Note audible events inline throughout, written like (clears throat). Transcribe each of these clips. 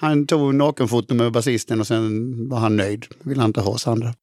Han tog nakenfoto med basisten och sen var han nöjd. Vill han inte ha oss andra.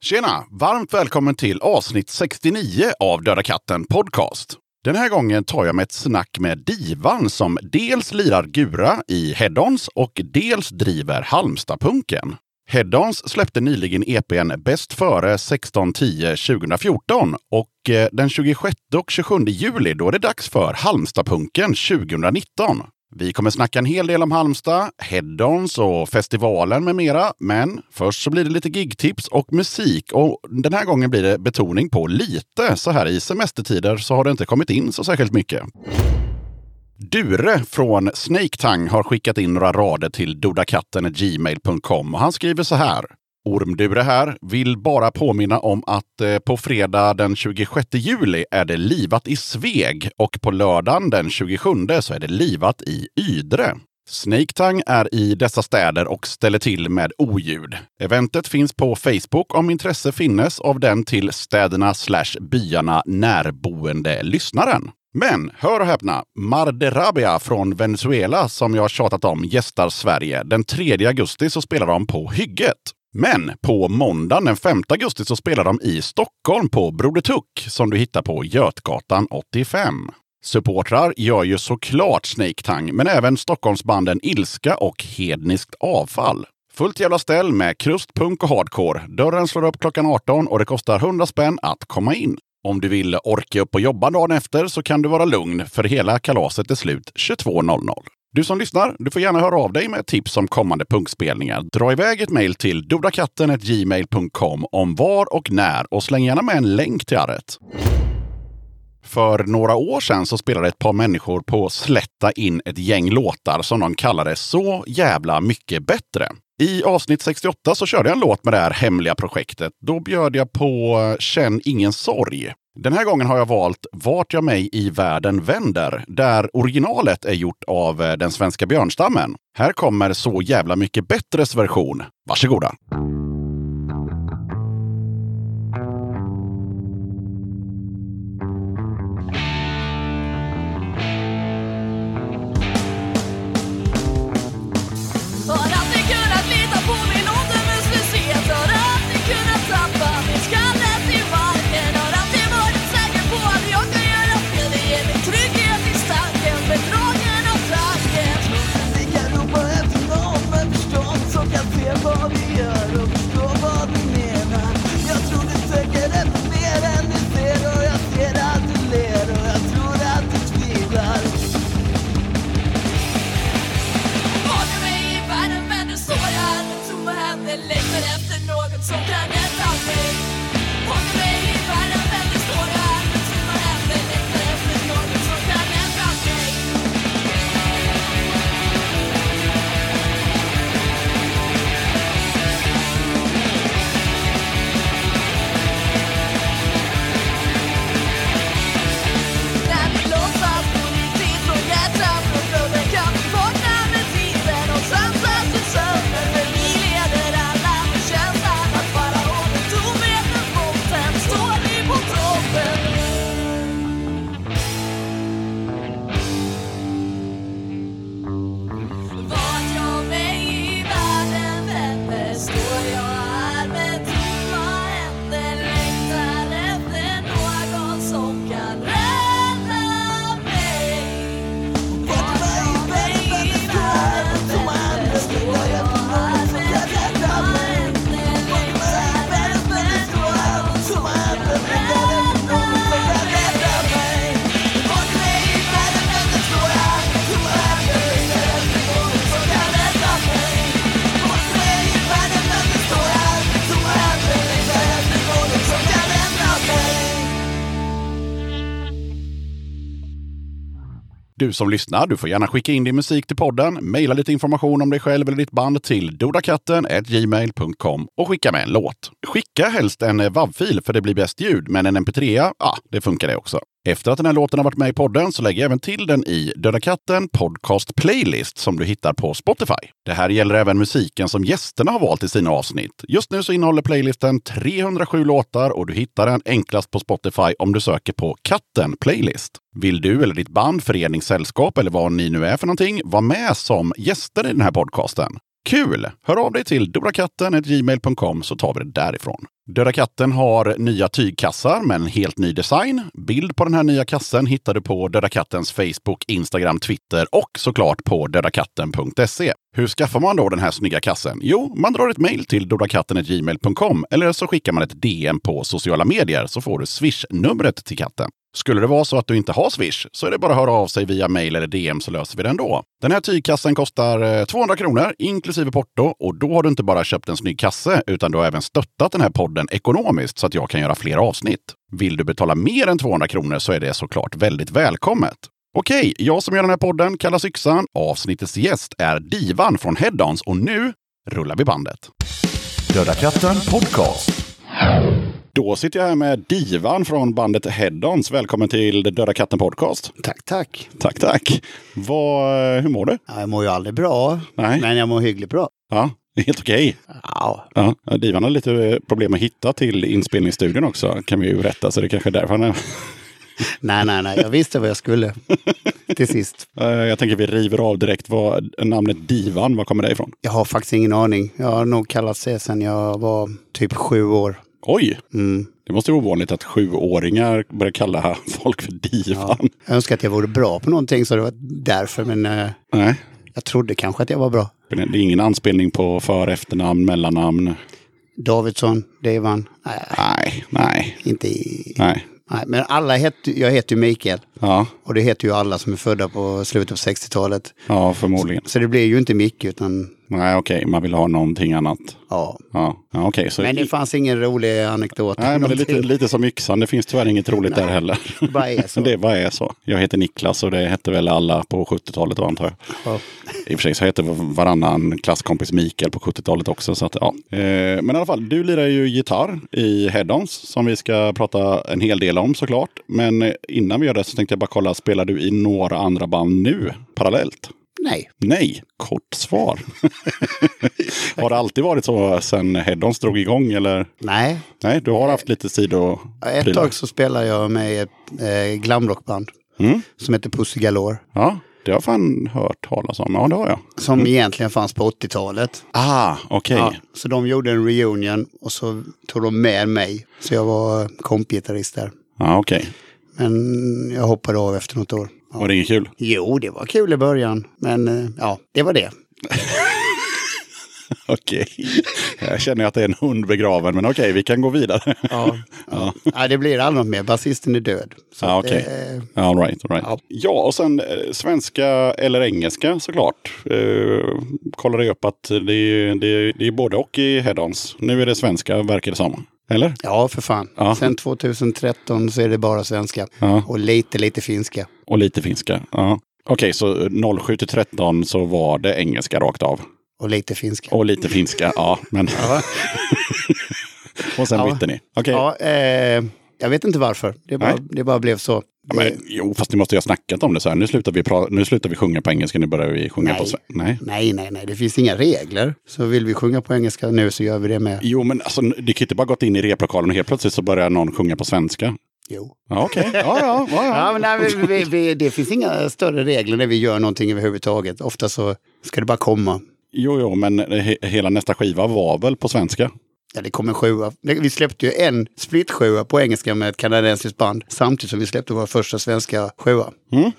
Tjena! Varmt välkommen till avsnitt 69 av Döda katten Podcast. Den här gången tar jag mig ett snack med Divan som dels lirar Gura i Headons och dels driver Halmstadpunken. Headons släppte nyligen EPn Bäst före 16.10 2014 och eh, den 26 och 27 juli då är det dags för Halmstadpunken 2019. Vi kommer snacka en hel del om Halmstad, Headons och festivalen med mera. Men först så blir det lite gigtips och musik. Och den här gången blir det betoning på lite. Så här i semestertider så har det inte kommit in så särskilt mycket. Dure från Snake Tang har skickat in några rader till dodakatten.gmail.com och han skriver så här. Ormdure här. Vill bara påminna om att eh, på fredag den 26 juli är det livat i Sveg och på lördagen den 27 så är det livat i Ydre. Snaketang är i dessa städer och ställer till med oljud. Eventet finns på Facebook om intresse finnes av den till städerna slash byarna närboende lyssnaren. Men hör och häpna, Marderabia från Venezuela som jag tjatat om gästar Sverige. Den 3 augusti så spelar de på Hygget. Men på måndagen den 5 augusti så spelar de i Stockholm på Broder Tuck som du hittar på Götgatan 85. Supportrar gör ju såklart Snake Tang, men även Stockholmsbanden Ilska och Hedniskt Avfall. Fullt jävla ställ med krust, punk och hardcore. Dörren slår upp klockan 18 och det kostar 100 spänn att komma in. Om du vill orka upp och jobba dagen efter så kan du vara lugn, för hela kalaset är slut 22.00. Du som lyssnar, du får gärna höra av dig med tips om kommande punkspelningar. Dra iväg ett mejl till dodakatten.gmail.com om var och när och släng gärna med en länk till arret. För några år sedan så spelade ett par människor på Slätta in ett gäng låtar som de kallade Så jävla mycket bättre. I avsnitt 68 så körde jag en låt med det här hemliga projektet. Då bjöd jag på eh, Känn ingen sorg. Den här gången har jag valt Vart jag mig i världen vänder, där originalet är gjort av eh, den svenska björnstammen. Här kommer Så jävla mycket bättres version. Varsågoda! Mm. Du som lyssnar, du får gärna skicka in din musik till podden, mejla lite information om dig själv eller ditt band till dodakatten.gmail.com och skicka med en låt. Skicka helst en eh, WAV-fil för det blir bäst ljud, men en MP3, ja, det funkar det också. Efter att den här låten har varit med i podden så lägger jag även till den i Döda katten Podcast Playlist som du hittar på Spotify. Det här gäller även musiken som gästerna har valt i sina avsnitt. Just nu så innehåller playlisten 307 låtar och du hittar den enklast på Spotify om du söker på Katten Playlist. Vill du eller ditt band, förening, sällskap eller vad ni nu är för någonting vara med som gäster i den här podcasten? Kul! Hör av dig till dorakatten.gmail.com så tar vi det därifrån. Döda katten har nya tygkassar med en helt ny design. Bild på den här nya kassen hittar du på Döda kattens Facebook, Instagram, Twitter och såklart på dödakatten.se. Hur skaffar man då den här snygga kassen? Jo, man drar ett mejl till dodakatten.gmail.com eller så skickar man ett DM på sociala medier så får du Swish-numret till katten. Skulle det vara så att du inte har Swish så är det bara att höra av sig via mejl eller DM så löser vi den då. Den här tygkassen kostar eh, 200 kronor inklusive porto och då har du inte bara köpt en snygg kasse utan du har även stöttat den här podden ekonomiskt så att jag kan göra fler avsnitt. Vill du betala mer än 200 kronor så är det såklart väldigt välkommet. Okej, jag som gör den här podden kallas Yxan. Avsnittets gäst är Divan från Headons och nu rullar vi bandet. Döda katten podcast. Då sitter jag här med Divan från bandet Headons. Välkommen till Döda katten podcast. Tack, tack. Tack, tack. Vad, hur mår du? Ja, jag mår ju aldrig bra, Nej. men jag mår hyggligt bra. Ja, helt okej. Ja, Ja, Divan har lite problem att hitta till inspelningsstudion också, kan vi ju berätta. Så det är kanske är därför han är... nej, nej, nej, jag visste vad jag skulle till sist. (laughs) Eh, Jag tänker vi river av direkt vad namnet Divan, var kommer det ifrån? Jag har faktiskt ingen aning. Jag har nog kallat det sedan jag var typ sju år. Oj! Mm. Det måste vara ovanligt att sjuåringar börjar kalla folk för Divan. Jag önskar att jag vore bra på någonting så det var därför, men eh, Nej, jag trodde kanske att jag var bra. det är ingen anspelning på för efternamn, mellannamn. Davidsson, Devan, nej, Nej, nej, inte i... nej. Nej, men alla heter, jag heter ju Mikael. Ja, Och det heter ju alla som är födda på slutet av 60-talet. ja förmodligen. Så det blir ju inte Micke utan Nej, okej, man vill ha någonting annat. ja. Ja, ja okej. så Men det fanns ingen rolig anekdot. Nej, men det är lite, lite som yxan. Det finns tyvärr inget roligt där heller. Det bara är (laughs) så. Det bara är så. Jag heter Niklas och det hette väl alla på 70-talet då antar jag. Ja. I och för sig så hette varannan klasskompis Mikael på 70-talet också. Så att, ja. eh, men i alla fall, du lirar ju gitarr i Headons som vi ska prata en hel del om såklart. Men eh, innan vi gör det så tänkte jag bara kolla, spelar du i några andra band nu parallellt? Nej, Nej, kort svar. (laughs) har det alltid varit så sen Headons drog igång eller? nej. Nej, du har haft lite tid att Ett tag så spelade jag med ett eh, glamrockband Mm. som heter Pussy Galore. Ja, det har jag fan hört talas om. Ja, det har jag. Som egentligen fanns på 80-talet. Ah, okej. Ja, så de gjorde en reunion och så tog de med mig. Så jag var kompgitarrist där. Ja, okej. Men jag hoppade av efter något år. Ja. Var det inget kul? Jo, det var kul i början. Men eh, ja, det var det. (laughs) Okej. Jag känner att det är en hund begraven, men okej, vi kan gå vidare. Ja, (laughs) ja. ja, det blir aldrig något mer. Basisten är död. Så Ja, okej. eh, All right, all right. Ja. Ja. och sen eh, svenska eller engelska såklart. Eh, kollade jag upp att det är, det, det är både och i Headons. Nu är det svenska, verkar det som. Eller? ja, för fan. Ja. Sen 2013 så är det bara svenska. Ja. Och lite, lite finska. Och lite finska. Ja. Okej, så 07 till 13 så var det engelska rakt av. Och lite finska. Och lite finska, ja. Men... (laughs) Ja. och sen Ja. bytte ni. Okej. Ja, eh, jag vet inte varför. Det bara, Nej. det bara blev så. Ja, men, jo, fast ni måste ju ha snackat om det så här. Nu slutar vi, pra- nu slutar vi sjunga på engelska, nu börjar vi sjunga Nej. på svenska. Nej. Nej, nej, nej. Det finns inga regler. Så vill vi sjunga på engelska nu så gör vi det med. Jo, men alltså, det kan ju inte bara gått in i replokalen och helt plötsligt så börjar någon sjunga på svenska. Jo. Ja, okej. (laughs) Ja, ja, ja, Ja, ja. men nej, vi, vi, vi, det finns inga större regler när vi gör någonting överhuvudtaget. Ofta så ska det bara komma. Jo, jo, men he- hela nästa skiva var väl på svenska? Ja, det kom en sjua. Vi släppte ju en split-sjua på engelska med ett kanadensiskt band. Samtidigt som vi släppte vår första svenska sjua. Mm.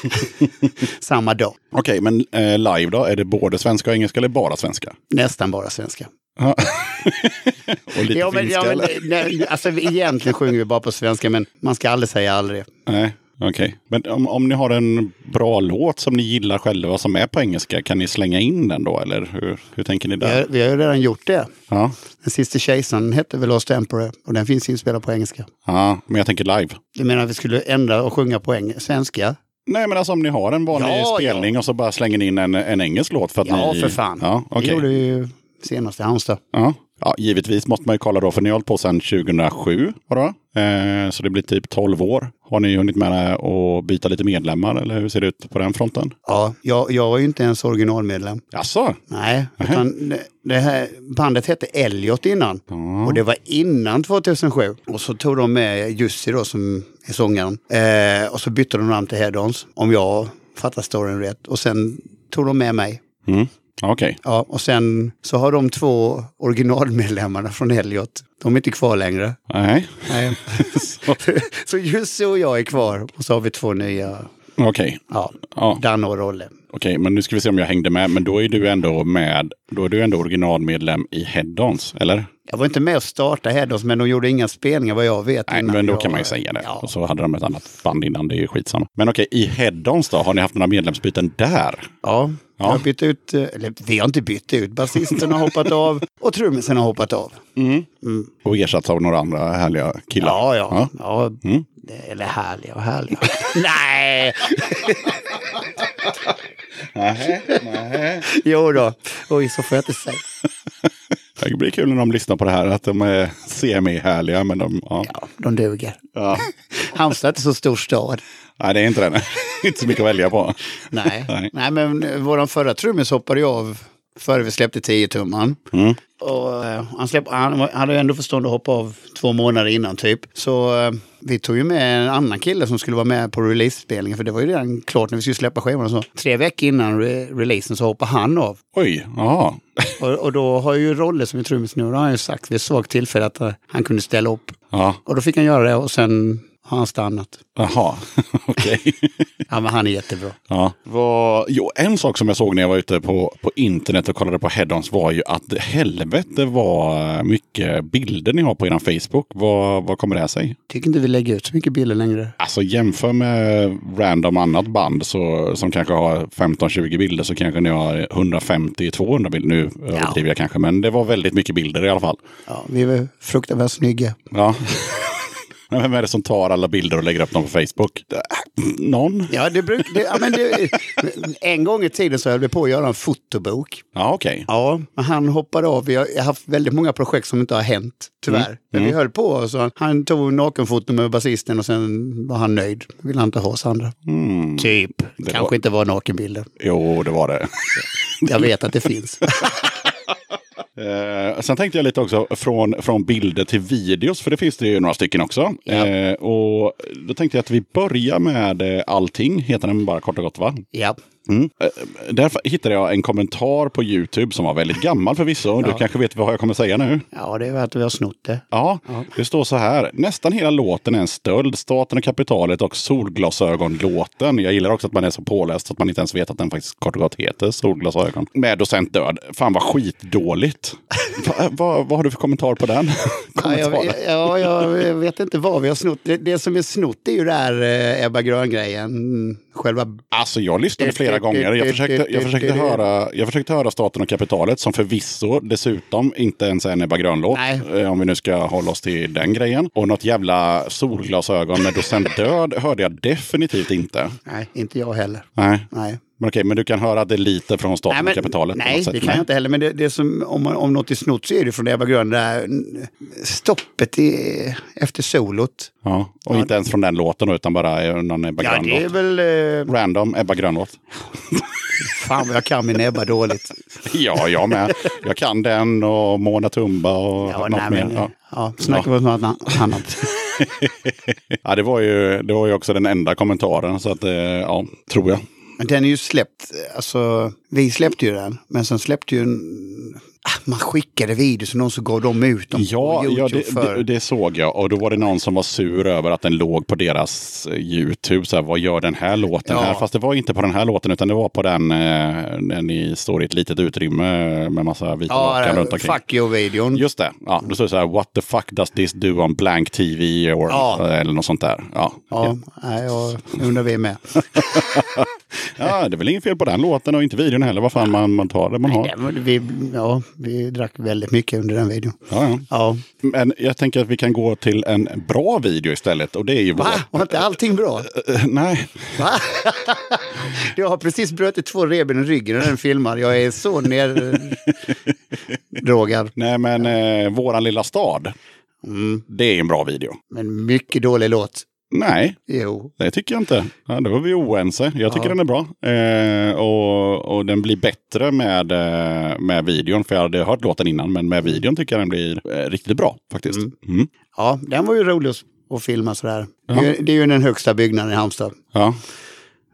(laughs) Samma dag. Okej, men eh, live då? Är det både svenska och engelska eller bara svenska? Nästan bara svenska. Ja. (laughs) och lite Ja, men, finska ja, men, eller? nej, alltså, egentligen sjunger vi bara på svenska, men man ska aldrig säga aldrig. Nej, okej. Men om, om ni har en bra låt som ni gillar själva som är på engelska, kan ni slänga in den då? Eller hur, hur tänker ni Vi har, där? vi har ju redan gjort det. Ja. Den sista kejsaren hette väl Lost Emperor och den finns inspelad på engelska. ja, men jag tänker live. Du menar att vi skulle ändra och sjunga på eng- svenska? Nej, men alltså om ni har en vanlig Ja, spelning och så bara slänger ni in en, en engelsk låt för att Ja, ni... för fan. Ja, Det okej. gjorde vi ju senast i Halmstad. Ja. ja, givetvis måste man ju kolla då, för ni har hållit på sedan 2007, var det va? Eh, så det blir typ 12 år. Har ni hunnit med att byta lite medlemmar eller hur ser det ut på den fronten? Ja, jag, jag var ju inte ens originalmedlem. Jaså? Nej, utan det, här bandet hette Elliot innan. Och det var innan 2007. Och så tog de med Jussi då som är sångaren. Eh, och så bytte de namn till Head-Ons, om jag fattar storyn rätt. Och sen tog de med mig. Mm. Okej. Ja, och sen så har de två originalmedlemmarna från Elliot, de är inte kvar längre. Nej. Nej. (laughs) så Jussi och jag är kvar och så har vi två nya, Okej. ja, Ja. Danne och Rolle. Okej, men nu ska vi se om jag hängde med. Men då är du ändå med. Då är du ändå originalmedlem i Head-Ons, eller? Jag var inte med och startade Head-Ons, men de gjorde inga spelningar vad jag vet. Nej, men då jag- kan man ju säga det. Ja. Och så hade de ett annat band innan, det är ju skitsamma. Men okej, i Head-Ons då? Har ni haft några medlemsbyten där? Ja, Ja. har bytt ut, eh, eller vi har inte bytt ut, basisten har hoppat av (laughs) och trummisen har hoppat av. Och ersatts av några andra härliga killar? Ja, ja. ja. Mm. Det- Eller härliga och härliga. (laughs) Nej! (laughs) Nej, nej. Jo då. Oj, så får jag inte säga. Det blir kul när de lyssnar på det här, att de är semi-härliga, men de... Ja. Ja, de duger. Ja. Halmstad är inte så stor stad. Nej, det är inte det. (laughs) inte så mycket att välja på. Nej, Nej. Nej men våran förra trummis hoppade ju av före vi släppte 10 tumman. Mm. Och eh, han, släpp, han var- hade ändå förstånd att hoppa av två månader innan typ. Så eh, vi tog ju med en annan kille som skulle vara med på release-spelningen. För det var ju redan klart när vi skulle släppa skivan så. Tre veckor innan re releasen så hoppade han av. Oj, ja. (laughs) Och, och då har ju Rolle som är trummis nu, då har han ju sagt vid ett svagt tillfälle att eh, han kunde ställa upp. Ja, Och då fick han göra det och sen har han stannat. jaha, (laughs) okej. Ja men han är jättebra. Ja. Vad, jo, en sak som jag såg när jag var ute på, på internet och kollade på Head-Ons var ju att helvete vad mycket bilder ni har på er Facebook. Vad, vad kommer det här sig? Tycker inte vi lägger ut så mycket bilder längre. Alltså jämför med random annat band så, som kanske har 15-20 bilder så kanske ni har 150-200 bilder. Nu överdriver jag kanske, men det var väldigt mycket bilder i alla fall. Ja, vi är väl fruktansvärt snygga. Ja. (laughs) Men Vem är det som tar alla bilder och lägger upp dem på Facebook? Någon? Ja, det bruk, det, ja, men det, en gång i tiden så höll vi på att göra en fotobok. Ja, okej. Ja, men han hoppade av. Vi har haft väldigt många projekt som inte har hänt, tyvärr. Men vi höll på så han tog nakenfoto med basisten och sen var han nöjd. Vill han inte ha oss andra. Typ. Kanske var- inte var nakenbilder. Jo, det var det. Jag vet att det finns. (laughs) Eh, sen tänkte jag lite också från, från bilder till videos, för det finns det ju några stycken också. Ja. Eh, och då tänkte jag att vi börjar med eh, Allting, heter den bara kort och gott va? ja. Mm. Eh, Därför hittade jag en kommentar på YouTube som var väldigt gammal förvisso. Du Ja. kanske vet vad jag kommer säga nu? ja, det är att vi har snott det. Ja, det står så här. Nästan hela låten är en stöld. Staten och kapitalet och solglasögonlåten. Jag gillar också att man är så påläst att man inte ens vet att den faktiskt kort och gott heter Solglasögon. Med docent död. Fan vad skitdåligt. va, va, vad har du för kommentar på den? (laughs) Ja, jag, ja, jag vet inte vad vi har snott. Det, det som är snott är ju det här eh, Ebba Grön-grejen. Själva... Alltså jag lyssnade flera gånger. Jag försökte, jag, försökte höra, jag försökte höra Staten och kapitalet som förvisso dessutom inte ens är en Ebba Grön-låt. Eh, Om vi nu ska hålla oss till den grejen. Och något jävla solglasögon med docent död hörde jag definitivt inte. Nej, inte jag heller. Nej. Nej. Men okej, men du kan höra det lite från Staten och kapitalet? nej det kan jag inte heller. Men det, det som, om, om något är snott så är det från Ebba Grön. Det här stoppet i, efter solot. Ja, och inte ens från den låten utan bara någon Ebba Ja, det är Grön-låt. väl... Eh, Random Ebba Grön-låt. (laughs) fan vad jag kan min Ebba dåligt. (laughs) Ja, jag med. Jag kan den och Mona Tumba och Ja, något nej, mer. men, Ja. ja. snacka om något annat- annat. (laughs) Ja, det var, ju, det var ju också den enda kommentaren, så att, eh, ja, tror jag. Men den är ju släppt, alltså vi släppte ju den, men sen släppte ju man skickade videos och någon så gav dem ut dem Ja, på ja YouTube det, för. det, det såg jag. Och då var det någon som var sur över att den låg på deras eh, YouTube. Så här, vad gör den här låten Ja. här? Fast det var inte på den här låten, utan det var på den eh, när ni står i ett litet utrymme med massa vita lakan ja, runt omkring. fuck you-videon. Just det. Ja, då står det så här, what the fuck does this do on blank TV? Or, Ja. Eller något sånt där. Ja. Ja, nej, jag undrar vi med. (laughs) ja, det är väl inget fel på den låten och inte videon heller. Vad fan man, man tar det man har. Ja, vi, ja, vi drack väldigt mycket under den videon. Ja, ja. Ja. Men jag tänker att vi kan gå till en bra video istället. Och det är ju Va? vår... Var inte allting bra? Eh, Nej, Va? (laughs) Jag har precis brutit två revben i ryggen när den filmar. Jag är så neddrogad. (laughs) Nej men eh, våran lilla stad. Mm. Det är en bra video. Men mycket dålig låt. Nej, Jo. det tycker jag inte. Ja, då var vi oense. Jag tycker Ja. den är bra. Eh, och, och den blir bättre med, eh, med videon. För jag hade hört låten innan. Men med videon tycker jag den blir eh, riktigt bra faktiskt. Mm. Mm. Ja, den var ju rolig att- filma sådär. Det, är, det är ju den högsta byggnaden i Halmstad. Ja,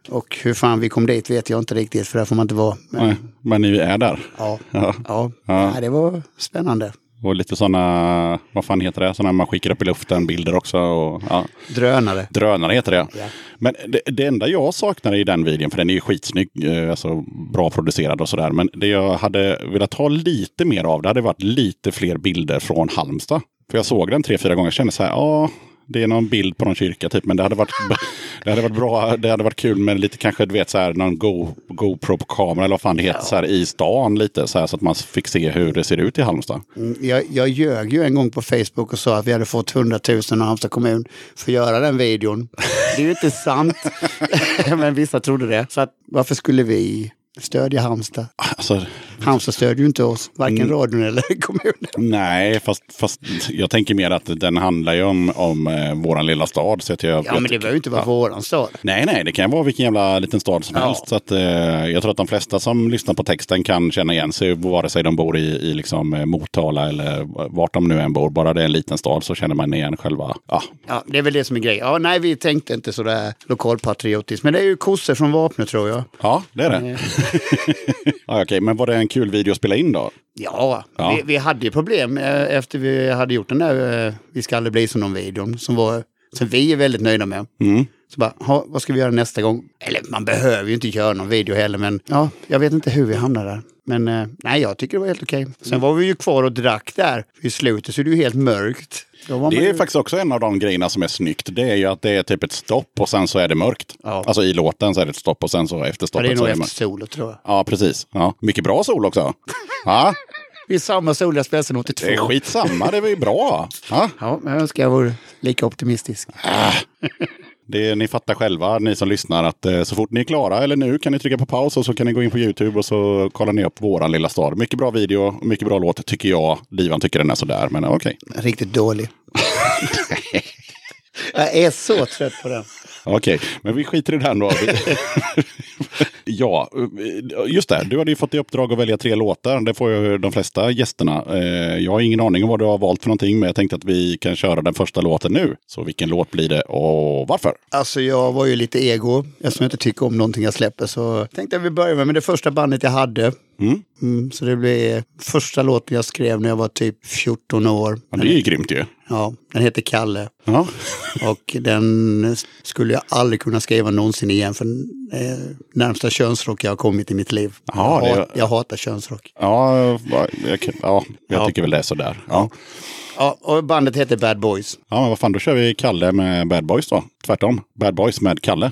Och hur fan vi kom dit vet jag inte riktigt, för där får man inte vara. Men, nej, men ni är där. ja, Ja. ja. Ja. Det var spännande. Och lite sådana, vad fan heter det, sådana man skickar upp i luften, bilder också. Och, ja. Drönare. Drönare heter det. Ja. Men det, det enda jag saknar i den videon, för den är ju skitsnygg, eh, alltså bra producerad och sådär. Men det jag hade velat ha lite mer av, det hade varit lite fler bilder från Halmstad. För jag såg den tre, fyra gånger och kände så här, ja, det är någon bild på någon kyrka typ. Men det hade varit, (laughs) det hade varit bra, det hade varit kul med lite kanske, du vet så här, någon Go, GoPro på kamera eller vad fan det heter, så här i stan lite. Så, här, så att man fick se hur det ser ut i Halmstad. Mm, Jag, jag ljög ju en gång på Facebook och sa att vi hade fått 100 000 av Halmstad kommun för att göra den videon. Det är ju inte sant, (laughs) (laughs) men vissa trodde det. Så att, varför skulle vi stödja Halmstad? Alltså, Halmstad stödjer ju inte oss, varken Mm. radion eller (laughs) kommunen. Nej, fast, fast jag tänker mer att den handlar ju om, om eh, våran lilla stad. Så att jag, Ja, men det behöver ju inte vara våran stad. Nej, nej, det kan vara vilken jävla liten stad som Ja. helst. Så att, eh, jag tror att de flesta som lyssnar på texten kan känna igen sig, vare sig de bor i, i liksom, eh, Motala eller vart de nu än bor. Bara det är en liten stad så känner man igen själva. Ja, Ja, det är väl det som är grejen. Ja, nej, vi tänkte inte sådär lokalpatriotiskt. Men det är ju kossor från vapnet tror jag. ja det är det. (laughs) ja, Okej, men var det en kul video att spela in då? Ja, Ja. Vi, vi hade ju problem eh, efter vi hade gjort den där eh, Vi ska aldrig bli som någon videon som, var, som vi är väldigt nöjda med. Mm. Så bara, "Ha, vad ska vi göra nästa gång? Eller man behöver ju inte göra någon video heller, men ja, jag vet inte hur vi hamnade där. Men eh, nej, jag tycker det var helt okej. Sen var vi ju kvar och drack där. I slutet så är det ju helt mörkt. Då var man Det är ju... faktiskt också en av de grejerna som är snyggt. Det är ju att det är typ ett stopp och sen så är det mörkt. Ja. Alltså i låten så är det ett stopp och sen så efter ja, stoppet det är så nog är det efter mörkt. solet tror jag. Ja, precis. Ja. Mycket bra sol också. (laughs) Ja, Det är samma sol jag spelade sedan 82. det är skitsamma, det var ju bra. (laughs) Ja. Ja, men jag önskar jag vore lika optimistisk. (laughs) Det, ni fattar själva, ni som lyssnar, att eh, så fort ni är klara, eller nu, kan ni trycka på paus och så kan ni gå in på YouTube och så kollar ni upp våran lilla stad. Mycket bra video, mycket bra låt tycker jag. Divan tycker den är sådär, men okej. Riktigt dålig. (laughs) jag är så trött på den. Okej, men vi skiter i den då. (laughs) ja, just det. Du hade ju fått i uppdrag att välja tre låtar. Det får ju de flesta gästerna. Eh, Jag har ingen aning om vad du har valt för någonting, men jag tänkte att vi kan köra den första låten nu. Så vilken låt blir det och varför? Alltså jag var ju lite ego, eftersom jag inte tycker om någonting jag släpper. Så tänkte jag vi börjar med det första bandet jag hade. Mm. Mm, så det blev första låten jag skrev när jag var typ 14 år. Ja, det är ju grymt ju. Ja, den heter Kalle. Ja. (laughs) Och den skulle jag aldrig kunna skriva någonsin igen. För eh, närmsta könsrock jag har kommit i mitt liv. Ja, jag, det- hat, jag hatar könsrock. Ja, jag, ja, jag Ja. tycker väl det är sådär. Ja. Ja, och bandet heter Bad Boys. ja, men vad fan, då kör vi Kalle med Bad Boys då. Tvärtom, Bad Boys med Kalle.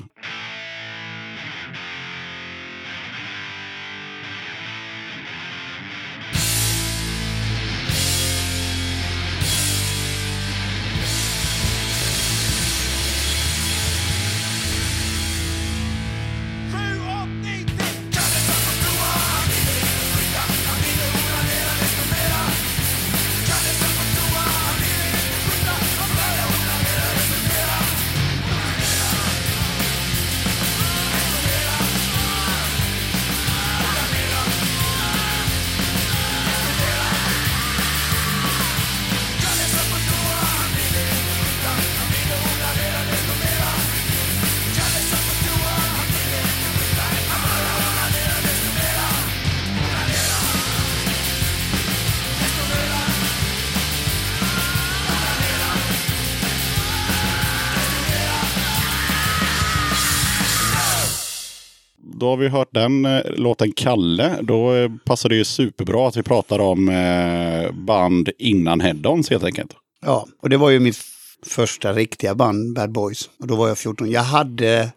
Då har vi hört den eh, låten Kalle. Då eh, passar det ju superbra att vi pratar om eh, band innan Head-Ons helt enkelt. Ja, och det var ju mitt första riktiga band, Bad Boys. Och då var jag 14. Jag hade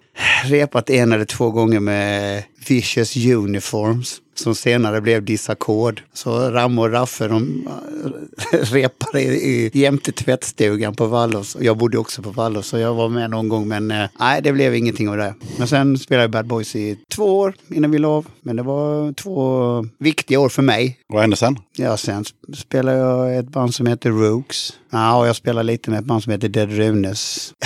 repat en eller två gånger med Vicious Uniforms som senare blev Disackord. Så Ramme och Raffe de (laughs) äh, repade i, jämte tvättstugan på Vallås. Och Jag bodde också på Vallås så jag var med någon gång men eh, nej det blev ingenting av det. Men sen spelade jag Bad Boys i två år innan vi la av. Men det var två viktiga år för mig. Vad hände sen? Ja, sen sp- spelade jag ett band som heter Rooks. Ja, och jag spelade lite med ett band som heter Dead Runes. (laughs)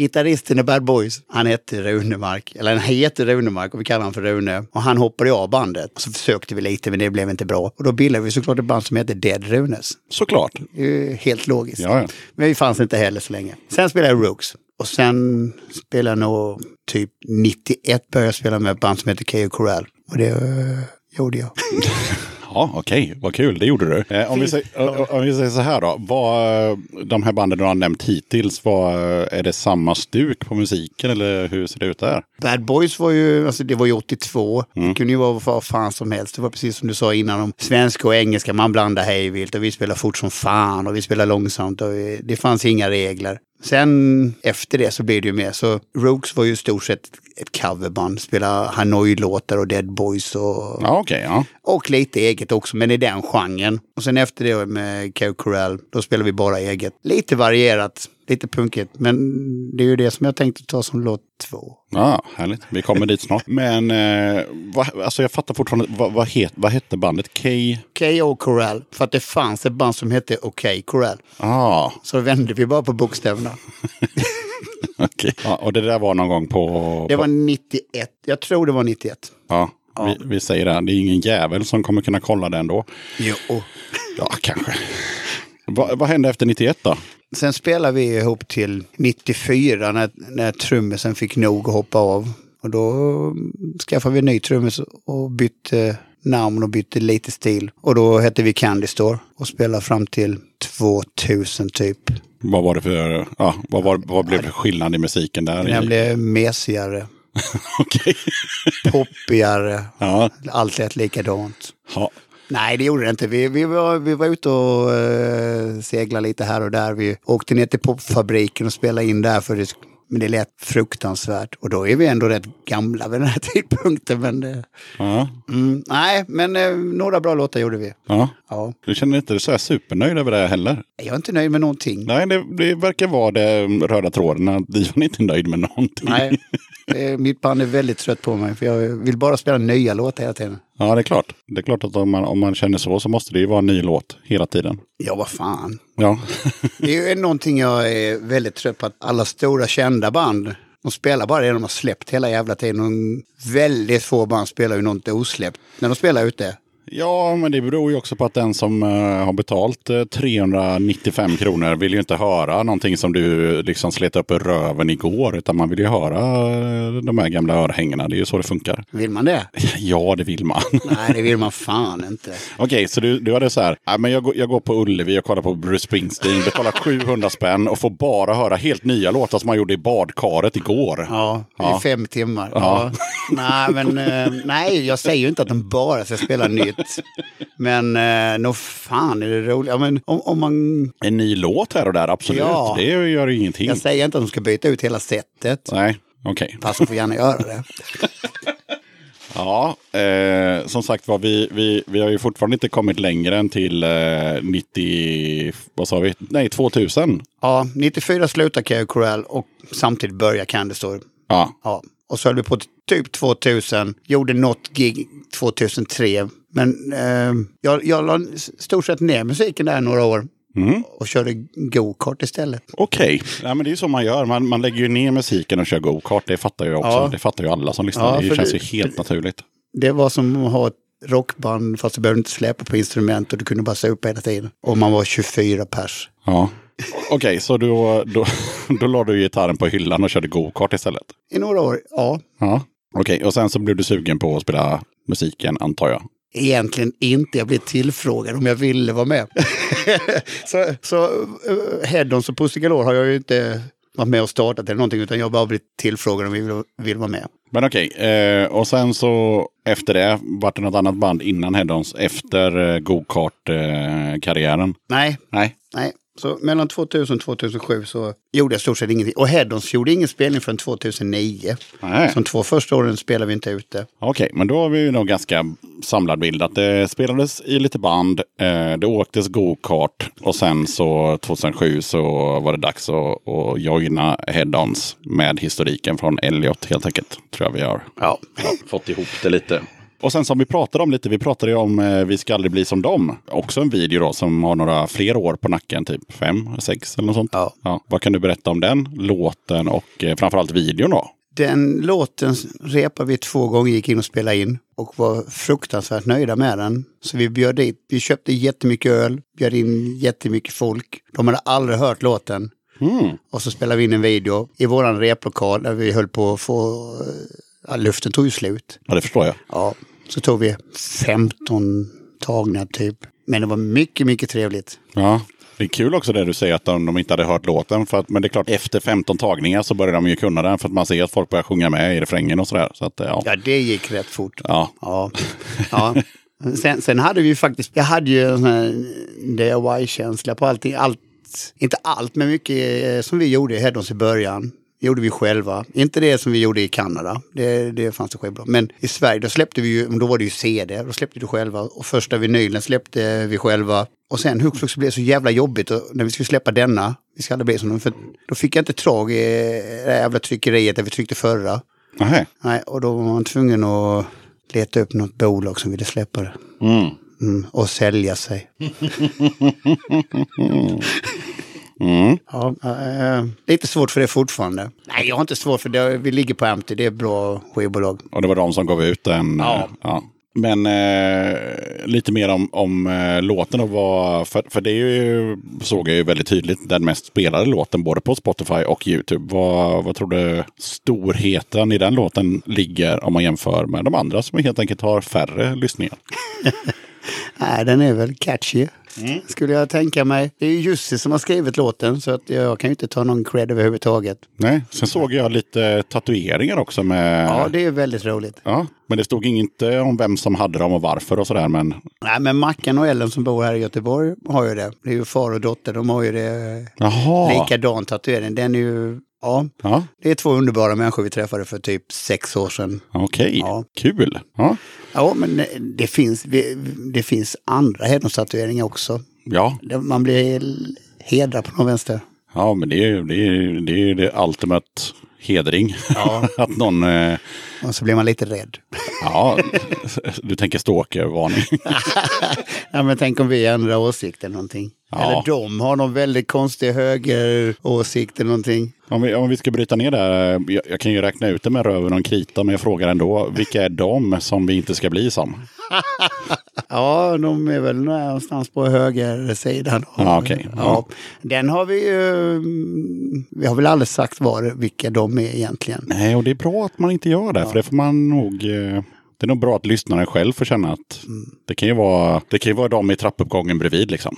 Gitarristen i Bad Boys, han hette Runemark. Eller han heter Runemark och vi kallar honom för Rune. Och han hoppade av bandet. Och så försökte vi lite men det blev inte bra. Och då bildade vi såklart ett band som heter Dead Runes. Såklart. Det är ju helt logiskt. Ja, ja. Men vi fanns inte heller så länge. Sen spelade jag Rooks. Och sen spelade jag nog typ 91 började jag spela med ett band som heter K.O. Corral. Och det eh, gjorde jag. (laughs) Ja, okej. Vad kul. Det gjorde du. Eh, om, vi säger, om vi säger så här då. Vad, de här banden du har nämnt hittills, vad, är det samma stuk på musiken eller hur ser det ut där? Bad Boys var ju, alltså det var ju 82. Det kunde ju vara vad fan som helst. Det var precis som du sa innan om svenska och engelska. Man blandar hejvilt och vi spelar fort som fan och vi spelar långsamt och det fanns inga regler. Sen efter det så blev det ju mer så Rogues var ju i stort sett ett coverband. Spelade Hanoi-låtar och Dead Boys och, Ja, okej. ja. och lite eget också, men i den genren. Och sen efter det med Cow Corral, då spelar vi bara eget. Lite varierat, lite punkigt, men det är ju det som jag tänkte ta som låt två. Ja, härligt. Vi kommer dit snart. (laughs) Men eh, vad, alltså jag fattar fortfarande. Vad, vad, het, vad hette bandet? K... K.O. Corral, för att det fanns ett band som hette OK Corral. Ah, Så vände vi bara på bokstäverna. (laughs) (laughs) okej. Ja, och det där var någon gång på... Det var 91, jag tror det var 91. Ja, Vi, vi säger det. Det är ingen jävel som kommer kunna kolla det ändå. Jo. Ja, kanske. Va, vad hände efter 91 då? Sen spelade vi ihop till 94 när, när trummisen fick nog att hoppa av. Och då skaffade vi en ny trummis och bytte namn och bytte lite stil. Och då hette vi Candy Store och spelade fram till 2000 typ. Vad var det för... Ja, vad, var, vad blev det för skillnad i musiken där? Den blev mesigare, (laughs) Okej. poppigare, Ja. allt lät likadant. ja. Nej, det gjorde det inte. Vi, vi, var, vi var ute och uh, seglade lite här och där. Vi åkte ner till popfabriken och spelade in där. För det, men det lät fruktansvärt. Och då är vi ändå rätt gamla vid den här (laughs) tidpunkten. Men, eh, ja. mm, nej, men eh, några bra låtar gjorde vi. ja. Ja. Du känner inte dig så här supernöjd över det heller? Jag är inte nöjd med någonting. Nej, det, det verkar vara det röda tråden. att (laughs) Divan är inte nöjd med någonting. Nej, (laughs) eh, mitt band är väldigt trött på mig. För jag vill bara spela nya låtar hela tiden. Ja, det är klart. Det är klart att om man, om man känner så så måste det ju vara en ny låt hela tiden. Ja, vad fan. Ja, (laughs) Det är ju någonting jag är väldigt trött på. Att alla stora kända band, de spelar bara det de har släppt hela jävla tiden. Och väldigt få band spelar ju något osläppt när de spelar ute. Ja men det beror ju också på att den som eh, har betalt eh, 395 kronor vill ju inte höra någonting som du liksom slet upp ur röven igår. Utan man vill ju höra eh, de här gamla örhängena. Det är ju så det funkar. Vill man det? (laughs) Ja, det vill man. Nej, det vill man fan inte. (laughs) Okej, så du, du hade så här, ja, men jag, går, jag går på Ullevi och kollar på Bruce Springsteen, betalar (laughs) 700 spänn och får bara höra helt nya låtar som man gjorde i badkaret igår. Ja, i Ja. fem timmar. Ja. Ja. Nej, men eh, nej, jag säger ju inte att de bara ska spela nytt. Men eh, nog fan är det roligt. Ja, men om, om man, En ny låt här och där, absolut. Ja. Det gör ju ingenting. jag säger inte att de ska byta ut hela sättet. Nej, okej. Fast de får gärna göra det. (laughs) Ja, eh, som sagt var, vi, vi, vi har ju fortfarande inte kommit längre än till eh, 90, vad sa vi? Nej, 2000. Ja, 94 slutar K.O. Corral och samtidigt börjar Candy Store. Ja, Ja, och så höll vi på typ 2000. Gjorde något gig 2003. Men eh, jag, jag la stort sett ner musiken där några år. Mm. Och körde go-kart istället. okej. Ja, men det är ju så man gör. Man, man lägger ju ner musiken och kör go-kart. Det fattar jag också. Ja. Det fattar ju alla som lyssnar. Ja, det känns det- ju helt naturligt. Det var som att ha ett rockband fast du behövde inte släppa på instrument och du kunde bara supa hela tiden. Och man var 24 pers. Ja. Okej, så då, då, då la du gitarren på hyllan och körde go-kart istället? I några år, ja. Ja. Okej, och sen så blev du sugen på att spela musiken antar jag? Egentligen inte. Jag blev tillfrågad om jag ville vara med. (laughs) så så uh, Headons och Pussy Galore har jag ju inte varit med och startat eller någonting utan jag har bara blivit tillfrågad om jag vill, vill vara med. Men okej, eh, och sen så efter det, vart det något annat band innan Headons efter eh, go-kart-karriären? Nej, Nej. nej. Så mellan 2000 och 2007 så gjorde jag stort sett ingenting. Och Headons gjorde ingen spelning förrän 2009. Nej. Så de två första åren spelade vi inte ute. Okej, men då har vi ju nog ganska samlad bild. Att det spelades i lite band, eh, det åktes go-kart och sen så 2007 så var det dags att, att joina Head-Ons med historiken från Elliot helt enkelt. Tror jag vi har Ja. fått ihop det lite. Och sen som vi pratade om lite, vi pratade ju om eh, Vi ska aldrig bli som dem. Också en video då som har några fler år på nacken, typ fem, sex eller något sånt. Ja. Vad kan du berätta om den låten och eh, framförallt videon då? Den låten repade vi två gånger, gick in och spelade in och var fruktansvärt nöjda med den. Så vi bjöd dit, vi köpte jättemycket öl, bjöd in jättemycket folk. De hade aldrig hört låten. Mm. Och så spelade vi in en video i våran replokal där vi höll på att få, ja, luften tog ju slut. Ja, det förstår jag. Ja, så tog vi 15 tagningar typ. Men det var mycket, mycket trevligt. Ja. Det är kul också det du säger att de, de inte hade hört låten. För att, men det är klart, efter 15 tagningar så börjar de ju kunna den. För att man ser att folk börjar sjunga med i refrängen och sådär. Så att, ja. Ja, det gick rätt fort. Ja. Ja. ja. Sen, sen hade vi ju faktiskt, jag hade ju en DIY-känsla på allting. Allt, inte allt, men mycket eh, som vi gjorde i Headons i början. Gjorde vi själva. Inte det som vi gjorde i Kanada. Det, det fanns det självklart. Men i Sverige, då släppte vi ju, då var det ju CD. Då släppte vi själva. Och första vinylen släppte vi själva. Och sen hux flux blev det så jävla jobbigt och när vi skulle släppa denna. Vi ska aldrig bli som. För då fick jag inte tag i det jävla tryckeriet där vi tryckte förra. Nähä. Nej, och då var man tvungen att leta upp något bolag som ville släppa det. Mm. Mm, och sälja sig. (laughs) Mm. Ja, äh, lite svårt för det fortfarande. Nej, jag har inte svårt för det. Vi ligger på Empty, det är bra skivbolag. Och det var de som gav ut den. Ja. eh, ja. Men eh, lite mer om, om eh, låten och vad, för, för det är ju, såg jag ju väldigt tydligt, den mest spelade låten både på Spotify och YouTube. Vad, vad tror du storheten i den låten ligger om man jämför med de andra som helt enkelt har färre lyssningar? (laughs) (laughs) Nej, den är väl catchy. Skulle jag tänka mig. Det är ju Jussi som har skrivit låten så att jag kan ju inte ta någon cred överhuvudtaget. Nej, sen såg jag lite tatueringar också med... Ja, det är väldigt roligt. Ja, men det stod inte om vem som hade dem och varför och sådär. Men Nej, men Mackan och Ellen som bor här i Göteborg har ju det. Det är ju far och dotter, de har ju det jaha. likadan tatuering. Den är ju, ja, Ja, det är två underbara människor vi träffade för typ sex år sedan. okej. Ja. Kul. Ja. Ja, men det finns, det finns andra hednostatueringar också. ja, Man blir hedrad på någon vänster. Ja, men det är ju det, är, det, är det ultimate hedring. Ja. (laughs) att någon, eh, Och så blir man lite rädd. ja, du tänker stalkervarning. (laughs) Ja, men tänk om vi ändrar åsikt eller någonting. Ja. Eller de har någon väldigt konstig högeråsikt eller någonting. om, vi, om vi ska bryta ner det, här, jag, jag kan ju räkna ut det med röven och krita, men jag frågar ändå, vilka är de som vi inte ska bli som? (laughs) Ja, de är väl någonstans på högersidan. Ja, okej. Ja. Den har vi ju... Vi har väl aldrig sagt var, vilka de är egentligen. Nej, och det är bra att man inte gör det, för det får man nog... Det är nog bra att lyssnaren själv får känna att det kan ju vara, det kan ju vara de i trappuppgången bredvid liksom.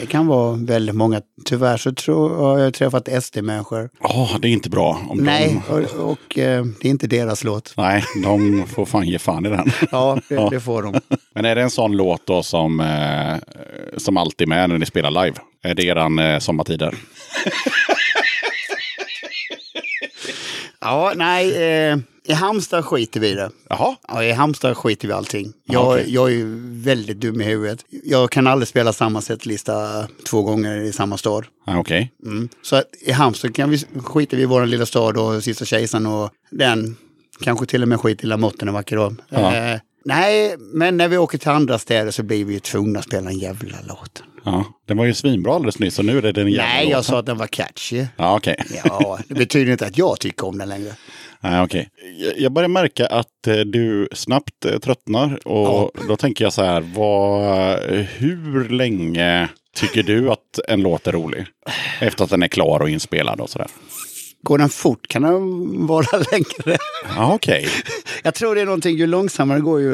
Det kan vara väldigt många. Tyvärr så tror jag har jag träffat SD-människor. Ja, det är inte bra. Nej, De, och, och eh, det är inte deras låt. nej, de får fan ge fan i den. (laughs) Ja, det, Ja. det får de. Men är det en sån låt då som, eh, som alltid är med när ni spelar live? Är det eran eh, sommartider? (laughs) Ja, nej, eh, i Halmstad skiter vi i det. Jaha, Ja, i Halmstad skiter vi allting. Ja, Jag, okej. jag är väldigt dum i huvudet. Jag kan aldrig spela samma setlista två gånger i samma stad. okej. Mm. Så att i Halmstad kan vi skita vi i vår lilla stad och Sista Kejsaren och den. Kanske till och med skit i Lamotten en vacker dag. Eh, nej, men när vi åker till andra städer så blir vi ju tvungna att spela en jävla låt. Ja, den var ju svinbra alldeles nyss och nu är det den jävla Nej, jag låten. sa att den var catchy. Ja, okej. Ja, det betyder inte att jag tycker om den längre. Nej, okej. Jag- Jag börjar märka att eh, du snabbt eh, tröttnar och då tänker jag så här, vad, hur länge tycker du att en låt är rolig? Efter att den är klar och inspelad och sådär. Går den fort kan den vara (laughs) längre. Ja, okej. Jag tror det är någonting, ju långsammare går ju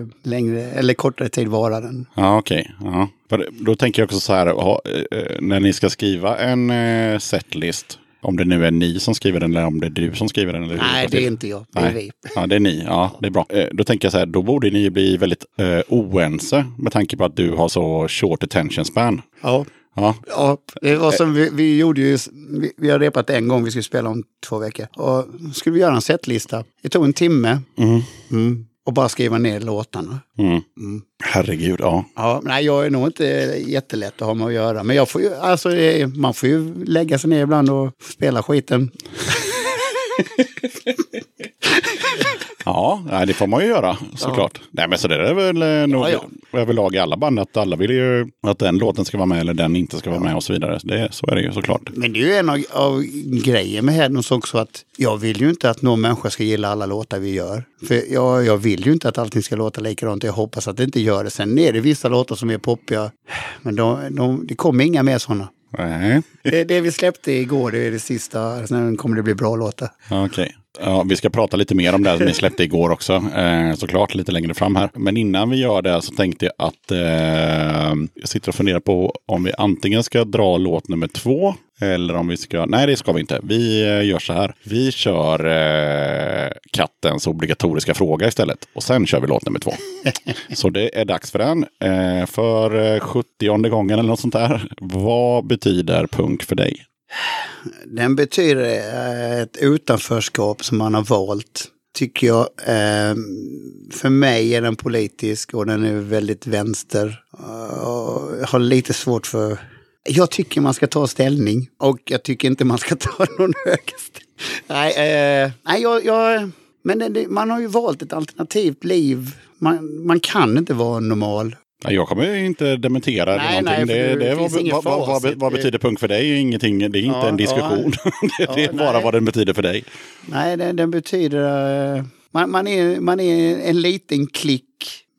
eh, längre eller kortare tid varar den. Ja, okej. Ja. För Då tänker jag också så här, när ni ska skriva en setlist, om det nu är ni som skriver den eller om det är du som skriver den. Eller Nej, det är inte jag. Det är vi. Ja, det är ni. Ja, det är bra. Eh, Då tänker jag så här, då borde ni bli väldigt eh, oense med tanke på att du har så short attention span. Ja, Ja. Ja, det var som vi, vi gjorde ju, vi, vi har repat en gång, vi skulle spela om två veckor. Och skulle vi göra en setlista. Det tog en timme. Mm. Mm. Och bara skriva ner låtarna. Mm. Herregud, ja. Ja, nej, jag är nog inte jättelätt att ha med att göra. Men jag får ju, alltså, man får ju lägga sig ner ibland och spela skiten. (laughs) Ja, det får man ju göra såklart. Nej, men så det är väl eh, nog Ja, överlag i alla band att alla vill ju att den låten ska vara med eller den inte ska vara med och så vidare. Det, så är det ju såklart. Men det är ju en av, av grejer med Headons också att jag vill ju inte att någon människa ska gilla alla låtar vi gör. För jag, jag vill ju inte att allting ska låta likadant. Jag hoppas att det inte gör det. Sen är det vissa låtar som är poppiga. Men de, de, det kommer inga mer sådana. Nej, Det, det vi släppte igår, det är det sista. Sen kommer det bli bra låtar. okej. Ja, vi ska prata lite mer om det som ni släppte igår också, eh, såklart lite längre fram här. Men innan vi gör det så tänkte jag att eh, jag sitter och funderar på om vi antingen ska dra låt nummer två eller om vi ska... Nej, det ska vi inte. Vi eh, gör så här. Vi kör eh, kattens obligatoriska fråga istället. Och sen kör vi låt nummer två. (laughs) så det är dags för den. Eh, för eh, 70 gången eller något sånt där. Vad betyder punk för dig? Den betyder eh, ett utanförskap som man har valt. Tycker jag. Ehm, för mig är den politisk och den är väldigt vänster. Eh, jag har lite svårt för... Jag tycker man ska ta ställning och jag tycker inte man ska ta (laughs) någon högerställning. Nej, eh, nej jag, jag, men det, man har ju valt ett alternativt liv. Man, man kan inte vara normal. Jag kommer inte dementera eller Nej, någonting. nej, det, det det, vad, vad, vad, vad, betyder punk för dig? Ingenting, det är inte Ja, en diskussion. (laughs) det, det är Ja, bara nej. vad den betyder för dig. Nej, den, den betyder... eh, Man, man, är, man är en liten klick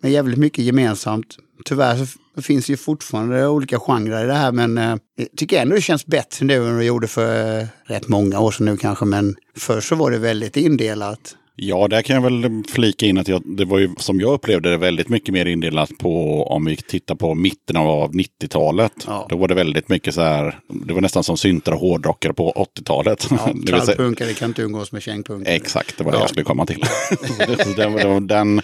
med jävligt mycket gemensamt. Tyvärr finns ju fortfarande olika genrer i det här men eh, jag tycker ändå det känns bättre nu än det gjorde för eh, rätt många år sedan nu kanske. Men förr så var det väldigt indelat. Ja, där kan jag väl flika in att jag, det var ju som jag upplevde det väldigt mycket mer indelat på om vi tittar på mitten av 90-talet. Ja. Då var det väldigt mycket så här, det var nästan som syntar och hårdrockare på 80-talet. Ja, (laughs) Det Trallpunkare kan inte umgås med kängpunkare. Exakt, det var det Ja. jag skulle komma till. (laughs) Den, den,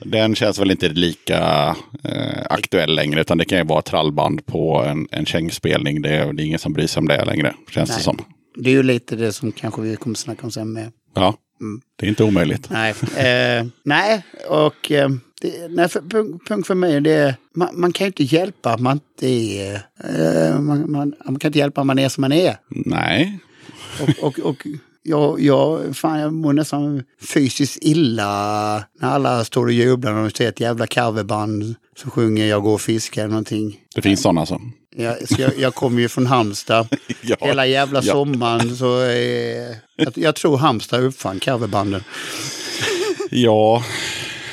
den känns väl inte lika eh, aktuell längre, utan det kan ju vara trallband på en, en kängspelning. Det är, det är ingen som bryr sig om det längre, känns det Nej. som. Det är ju lite det som kanske vi kommer snacka om sen med. Ja, det är inte omöjligt. Nej, eh, nej och eh, det, nej, för, punkt, punkt för mig det är, man, man kan ju inte hjälpa att man inte är, eh, man, man, man kan inte hjälpa att man är som man är. Nej, Och, och, och jag, jag, fan, jag mår nästan fysiskt illa när alla står och jublar och ser ett jävla coverband som sjunger Jag går och fiskar eller någonting. det finns sådana alltså. Jag, jag, jag kommer ju från Halmstad. (laughs) Ja. Hela jävla Ja. sommaren så eh, jag, jag tror Halmstad uppfann coverbanden. Ja,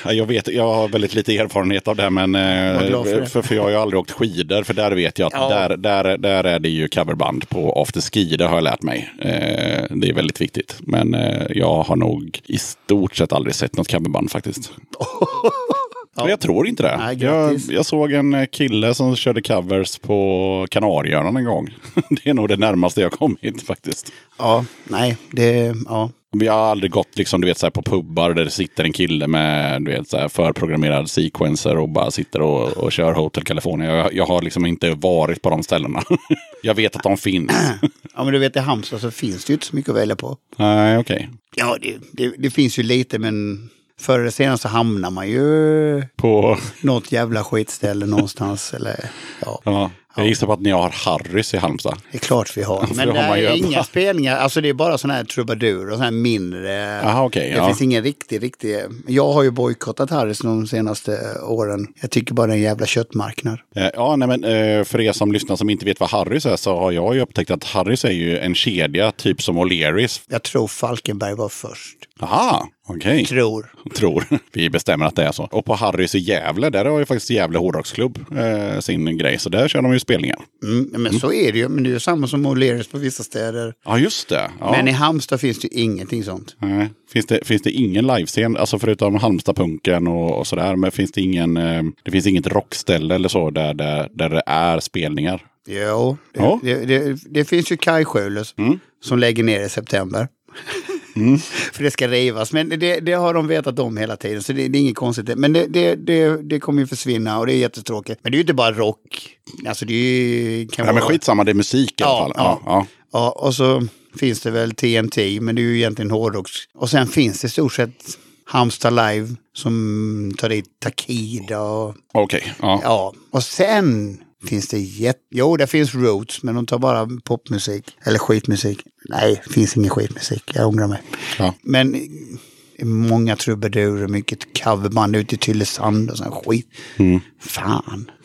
jag vet, jag har väldigt lite erfarenhet av det, men för eh, det. för, för jag har ju aldrig åkt skidor, för där vet jag att Ja. där, där, där är det ju coverband på afterski, det har jag lärt mig. Eh, det är väldigt viktigt, men eh, jag har nog i stort sett aldrig sett något coverband faktiskt. (laughs) Men Jag tror inte det. Nej, jag, jag såg en eh, kille som körde covers på Kanarieöarna en gång. (laughs) Det är nog det närmaste jag kommit faktiskt. Ja, nej, det, ja. Vi har aldrig gått liksom, du vet, så här, på pubbar där det sitter en kille med du vet, så här, förprogrammerad sequencer och bara sitter och, och kör Hotel California. Jag, jag har liksom inte varit på de ställena. (laughs) jag vet att de finns. (clears throat) Ja, men du vet i Halmstad så finns det ju inte så mycket att välja på. Nej, okej. Ja, det, det, det finns ju lite men förr eller senare så hamnar man ju På... något jävla skitställe någonstans. (laughs) Eller, ja, Ja. Jag gissar på att ni har Harrys i Halmstad. det är klart vi har. (laughs) Men det är inga spelningar, alltså det är bara sådana här trubadur och sådana här mindre. Jaha, okej, det ja. finns ingen riktig, riktig. Jag har ju bojkottat Harrys de senaste åren. Jag tycker bara det är en jävla köttmarknad. Eh, Ja, nej, men eh, för er som lyssnar som inte vet vad Harrys är så har jag ju upptäckt att Harrys är ju en kedja, typ som O'Learys. Jag tror Falkenberg var först. Aha, okej. Tror. Tror. Vi bestämmer att det är så. Och på Harrys i Gävle, där har ju faktiskt Gävle hårdrocksklubb eh, sin grej. Så där kör de ju spelningar. Mm, men så är det ju. Men det är ju samma som O'Learys på vissa städer. Ja, just det. Ja. Men i Halmstad finns det ju ingenting sånt. Nej. Finns, det, finns det ingen livescen, alltså förutom Halmstadpunken och, och sådär, men finns det ingen, eh, det finns inget rockställe eller så där, där, där det är spelningar? Jo, det, Ja. det, det, det finns ju kajskjulet Mm. som lägger ner i september. (laughs) (laughs) För det ska rivas. Men det, det har de vetat om hela tiden, så det, det är inget konstigt. Men det, det, kommer ju försvinna och det är jättetråkigt. Men det är ju inte bara rock. Alltså det är. Kan men vara- skitsamma, det är musik i alla Ja, fall. ja. Ja, Ja, och så finns det väl TNT, men det är ju egentligen hårdrock. Och sen finns det i stort sett Halmstad Live som tar dit Takida och Okej, ja. ja. Och sen finns det jätte... Jo, det finns Roots, men de tar bara popmusik. Eller skitmusik. Nej, det finns ingen skitmusik. Jag ångrar mig. Ja. Men är många trubadurer, mycket coverband ute i Tylösand och sån skit. Fan. (laughs)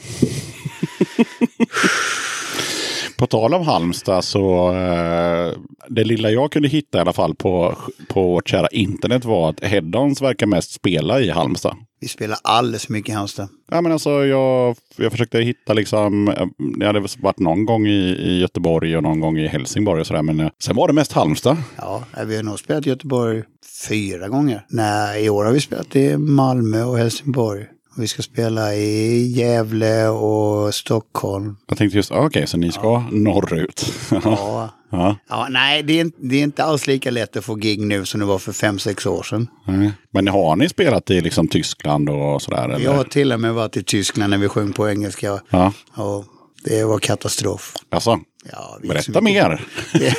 På tal om Halmstad så eh, det lilla jag kunde hitta i alla fall på, på vårt kära internet var att Headons verkar mest spela i Halmstad. Vi spelar alldeles för mycket i Halmstad. Ja, men alltså, jag, jag försökte hitta liksom, det hade varit någon gång i, i Göteborg och någon gång i Helsingborg och sådär. Men eh, sen var det mest Halmstad. Ja, vi har nog spelat i Göteborg fyra gånger. Nej, i år har vi spelat i Malmö och Helsingborg. Vi ska spela i Gävle och Stockholm. Jag tänkte just, ah, okej, så ni ska norrut. Ja. (laughs) ja. Ja, nej, det är, inte- det är inte alls lika lätt att få gig nu som det var för fem sex år sedan. nej. Men har ni spelat i liksom Tyskland och sådär? Eller? Jag har till och med varit i Tyskland när vi sjöng på engelska. Ja, Och det var katastrof. alltså, Ja, berätta mer.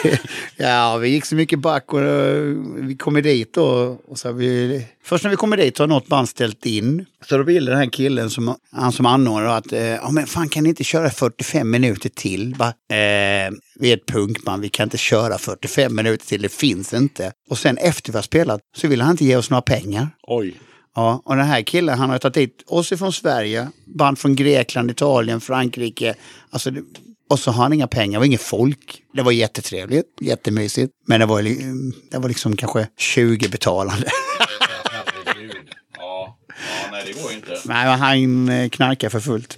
(laughs) ja, vi gick så mycket back och eh, vi kommer dit då. Och så vi, först när vi kommer dit så har något band ställt in. Så då ville den här killen, som, han som anordnade, att eh, ja, men fan kan ni inte köra 45 minuter till? Bara, eh, vi är ett punkband, vi kan inte köra 45 minuter till, det finns inte. Och sen efter vi har spelat så ville han inte ge oss några pengar. Oj. Ja, och den här killen han har tagit hit oss ifrån Sverige, band från Grekland, Italien, Frankrike. Alltså, och så har han inga pengar, det var inget folk. Det var jättetrevligt, jättemysigt. Men det var, det var liksom kanske 20 betalande. Ja. ja, nej det går inte. Nej, han eh, knarkar för fullt.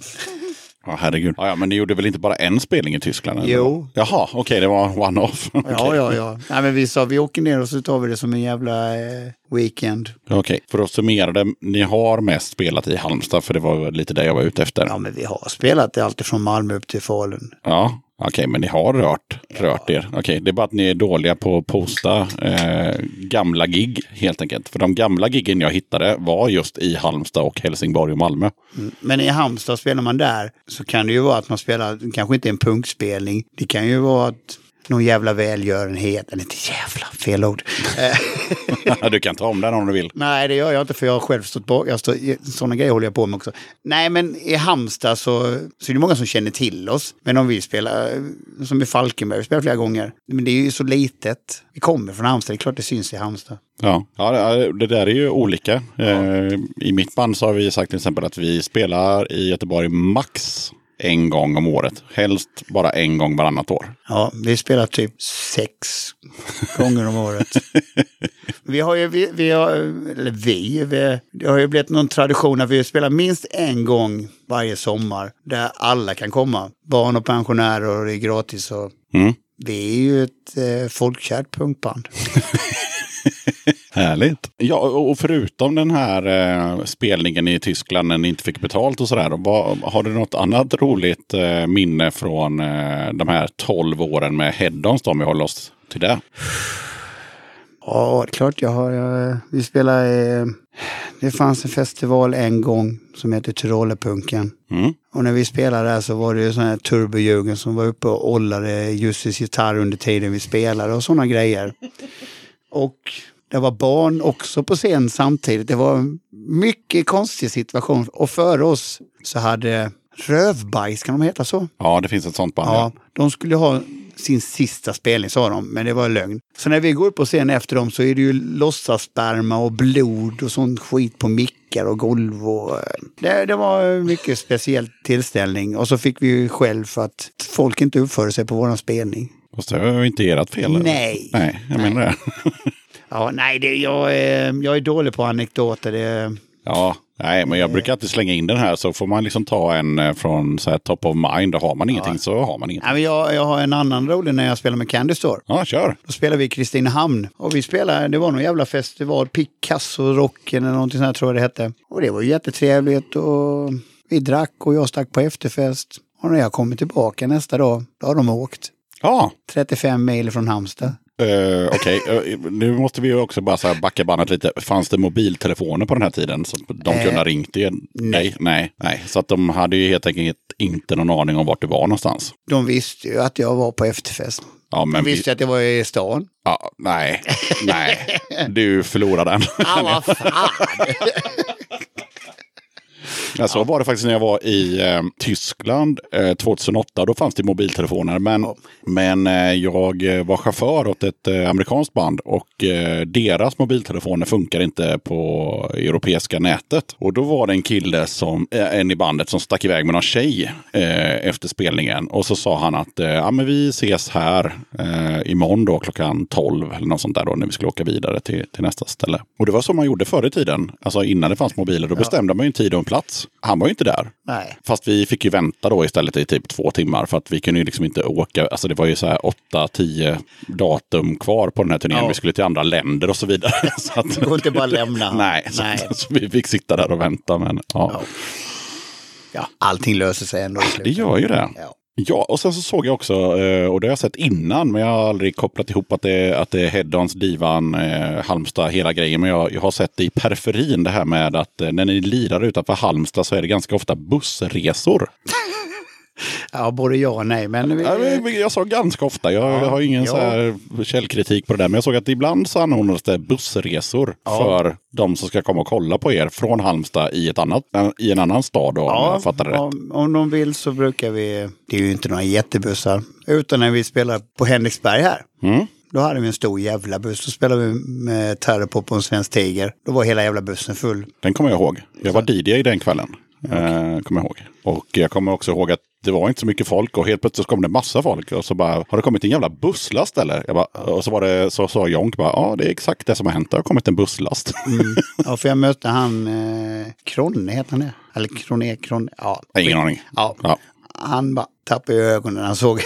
Ja, herregud. Ja, ja, men ni gjorde väl inte bara en spelning i Tyskland? eller? Jo. Jaha, okej, det var one-off. Okej. Ja, ja, ja. Nej, men vi sa vi åker ner och så tar vi det som en jävla eh, weekend. Okej, för att summera det. Ni har mest spelat i Halmstad, för det var lite det jag var ute efter. Ja, men vi har spelat det alltid från Malmö upp till Falun. Ja, okej, men ni har rört, rört er. Okej, det är bara att ni är dåliga på att posta eh, gamla gig helt enkelt. För de gamla giggen jag hittade var just i Halmstad och Helsingborg och Malmö. Mm, men i Halmstad spelar man där så kan det ju vara att man spelar, kanske inte en punkspelning. Det kan ju vara att någon jävla välgörenhet, eller inte jävla, fel ord. (laughs) Du kan ta om den om du vill. Nej, det gör jag inte för jag har själv stått bak. Jag står, sådana grejer håller jag på med också. Nej, men i Halmstad så, så är det många som känner till oss. Men om vi spelar, som i Falkenberg, vi spelar flera gånger. Men det är ju så litet. Vi kommer från Halmstad, det är klart det syns i Halmstad. Ja, ja det- där är ju olika. Eh, I mitt band så har vi sagt till exempel att vi spelar i Göteborg max en gång om året. Helst bara en gång varannat år. Ja, vi spelar typ sex gånger om året. (laughs) Vi har ju, vi, vi har, eller vi, vi, det har ju blivit någon tradition att vi spelar minst en gång varje sommar. Där alla kan komma. Barn och pensionärer och det är gratis. Och Mm. vi är ju ett eh, folkkärt punkband. (laughs) Härligt. Ja, och förutom den här eh, spelningen i Tyskland när ni inte fick betalt och sådär. Har du något annat roligt eh, minne från eh, de här 12 åren med Headons om vi håller oss till det? Ja, det är klart jag har. Jag, vi spelar, eh, det fanns en festival en gång som heter Tyrolerpunken. Mm. Och när vi spelade där så var det ju sån här turbojugend som var uppe och ollade Jussis gitarr under tiden vi spelade och sådana grejer. (laughs) Och det var barn också på scen samtidigt. Det var en mycket konstig situation. Och före oss så hade Rövbajs, kan de heta så? Ja, det finns ett sånt band. Ja, de skulle ha sin sista spelning sa de, men det var lögn. Så när vi går upp på scen efter dem så är det ju låtsassperma och blod och sånt skit på mickar och golv. Och, eh, det, det var en mycket speciell tillställning. Och så fick vi ju själv för att folk inte uppförde sig på våran spelning. Fast det var inte ert fel. eller? Nej. Nej, jag menar det. (laughs) Ja, nej, det, jag, är, jag är dålig på anekdoter. Det, Ja, nej, men jag brukar alltid slänga in den här så får man liksom ta en eh, från så här top of mind. Har man ingenting så har man ingenting. nej, men jag, jag har en annan rolig när jag spelar med Candy Store. Ja, kör. Då spelade vi i Kristinehamn. Och vi spelade, det var någon jävla festival, Picasso-rocken eller någonting sånt här tror jag det hette. Och det var jättetrevligt och vi drack och jag stack på efterfest. Och när jag kommer tillbaka nästa dag, då har de åkt. Ja, 35 mil från Halmstad. Eh, Okej, eh, nu måste vi också bara så backa bandet lite. Fanns det mobiltelefoner på den här tiden? Så att de kunde ha ringt er? Nej, nej, nej. Så att de hade ju helt enkelt inte någon aning om vart du var någonstans. De visste ju att jag var på efterfest. Ja, men De vi, visste att jag var i stan. ja, nej, nej. Du förlorade den. Ah, vad fan! (laughs) Ja, så var det faktiskt när jag var i eh, Tyskland eh, 2008. Då fanns det mobiltelefoner. Men, men eh, jag eh, var chaufför åt ett eh, amerikanskt band och eh, deras mobiltelefoner funkar inte på europeiska nätet. Och då var det en kille, som, en i bandet, som stack iväg med någon tjej efter spelningen. Och så sa han att ja, men vi ses här eh, imorgon då klockan 12 eller något sånt där då när vi skulle åka vidare till, till nästa ställe. Och det var så man gjorde förr i tiden. Alltså innan det fanns mobiler. Då bestämde man ju en tid och en plats. Han var ju inte där. Nej. Fast vi fick ju vänta då istället i typ två timmar för att vi kunde ju liksom inte åka. Alltså det var ju så här 8-10 datum kvar på den här turnén. Ja. Vi skulle till andra länder och så vidare. (laughs) Så att, Det går inte bara att lämna. (laughs) Nej, så, Nej. så vi fick sitta där och vänta. Men ja, Ja. Ja, allting löser sig ändå det gör ju det. Ja. Ja, och sen så såg jag också, eh, och det har jag sett innan, men jag har aldrig kopplat ihop att det, att det är Heddons, Divan, eh, Halmstad, hela grejen. Men jag, jag har sett det i periferin, det här med att eh, när ni lirar utanför Halmstad så är det ganska ofta bussresor. (laughs) ja, både ja och nej. Men Ja, Jag sa ganska ofta, jag, jag har ingen ja. så källkritik på det där. Men jag såg att ibland så anordnas det bussresor för de som ska komma och kolla på er från Halmstad i, ett annat, i en annan stad. Då, om jag fattar rätt. om, om de vill så brukar vi, det är ju inte några jättebussar, utan när vi spelar på Henriksberg här. Mm. Då hade vi en stor jävla buss. Då spelade vi med Terrorpop och en svensk tiger. Då var hela jävla bussen full. Den kommer jag ihåg. Jag var DJ den kvällen. Eh, kommer jag ihåg. Och jag kommer också ihåg att det var inte så mycket folk och helt plötsligt så kom det massa folk. Och så bara, har det kommit en jävla busslast eller? Jag bara, och så var det, så sa Jonk bara, ja det är exakt det som har hänt. Det har kommit en busslast. (laughs) Ja, för jag mötte han, eh, Kronne heter han det? Eller Kronne, Kronne, ja. Ingen aning. Ja. Ja. Han bara tappade ögonen när han såg.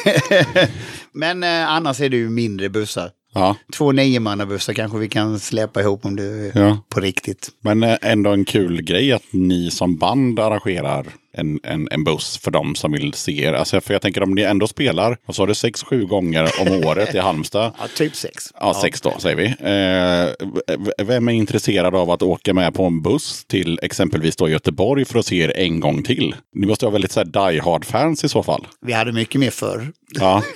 (laughs) Men eh, annars är det ju mindre bussar. Ja. Två niomannabussar kanske vi kan släppa ihop om är Ja. på riktigt. Men eh, ändå en kul grej att ni som band arrangerar en, en, en buss för de som vill se er. Alltså, för jag tänker om ni ändå spelar, och så har det sex, sju gånger om (laughs) året i Halmstad. Ja, typ sex. Ja, sex då säger vi. Eh, vem är intresserad av att åka med på en buss till exempelvis då Göteborg för att se er en gång till? Ni måste ha väldigt så här die hard-fans i så fall. Vi hade mycket mer förr. Ja. (laughs)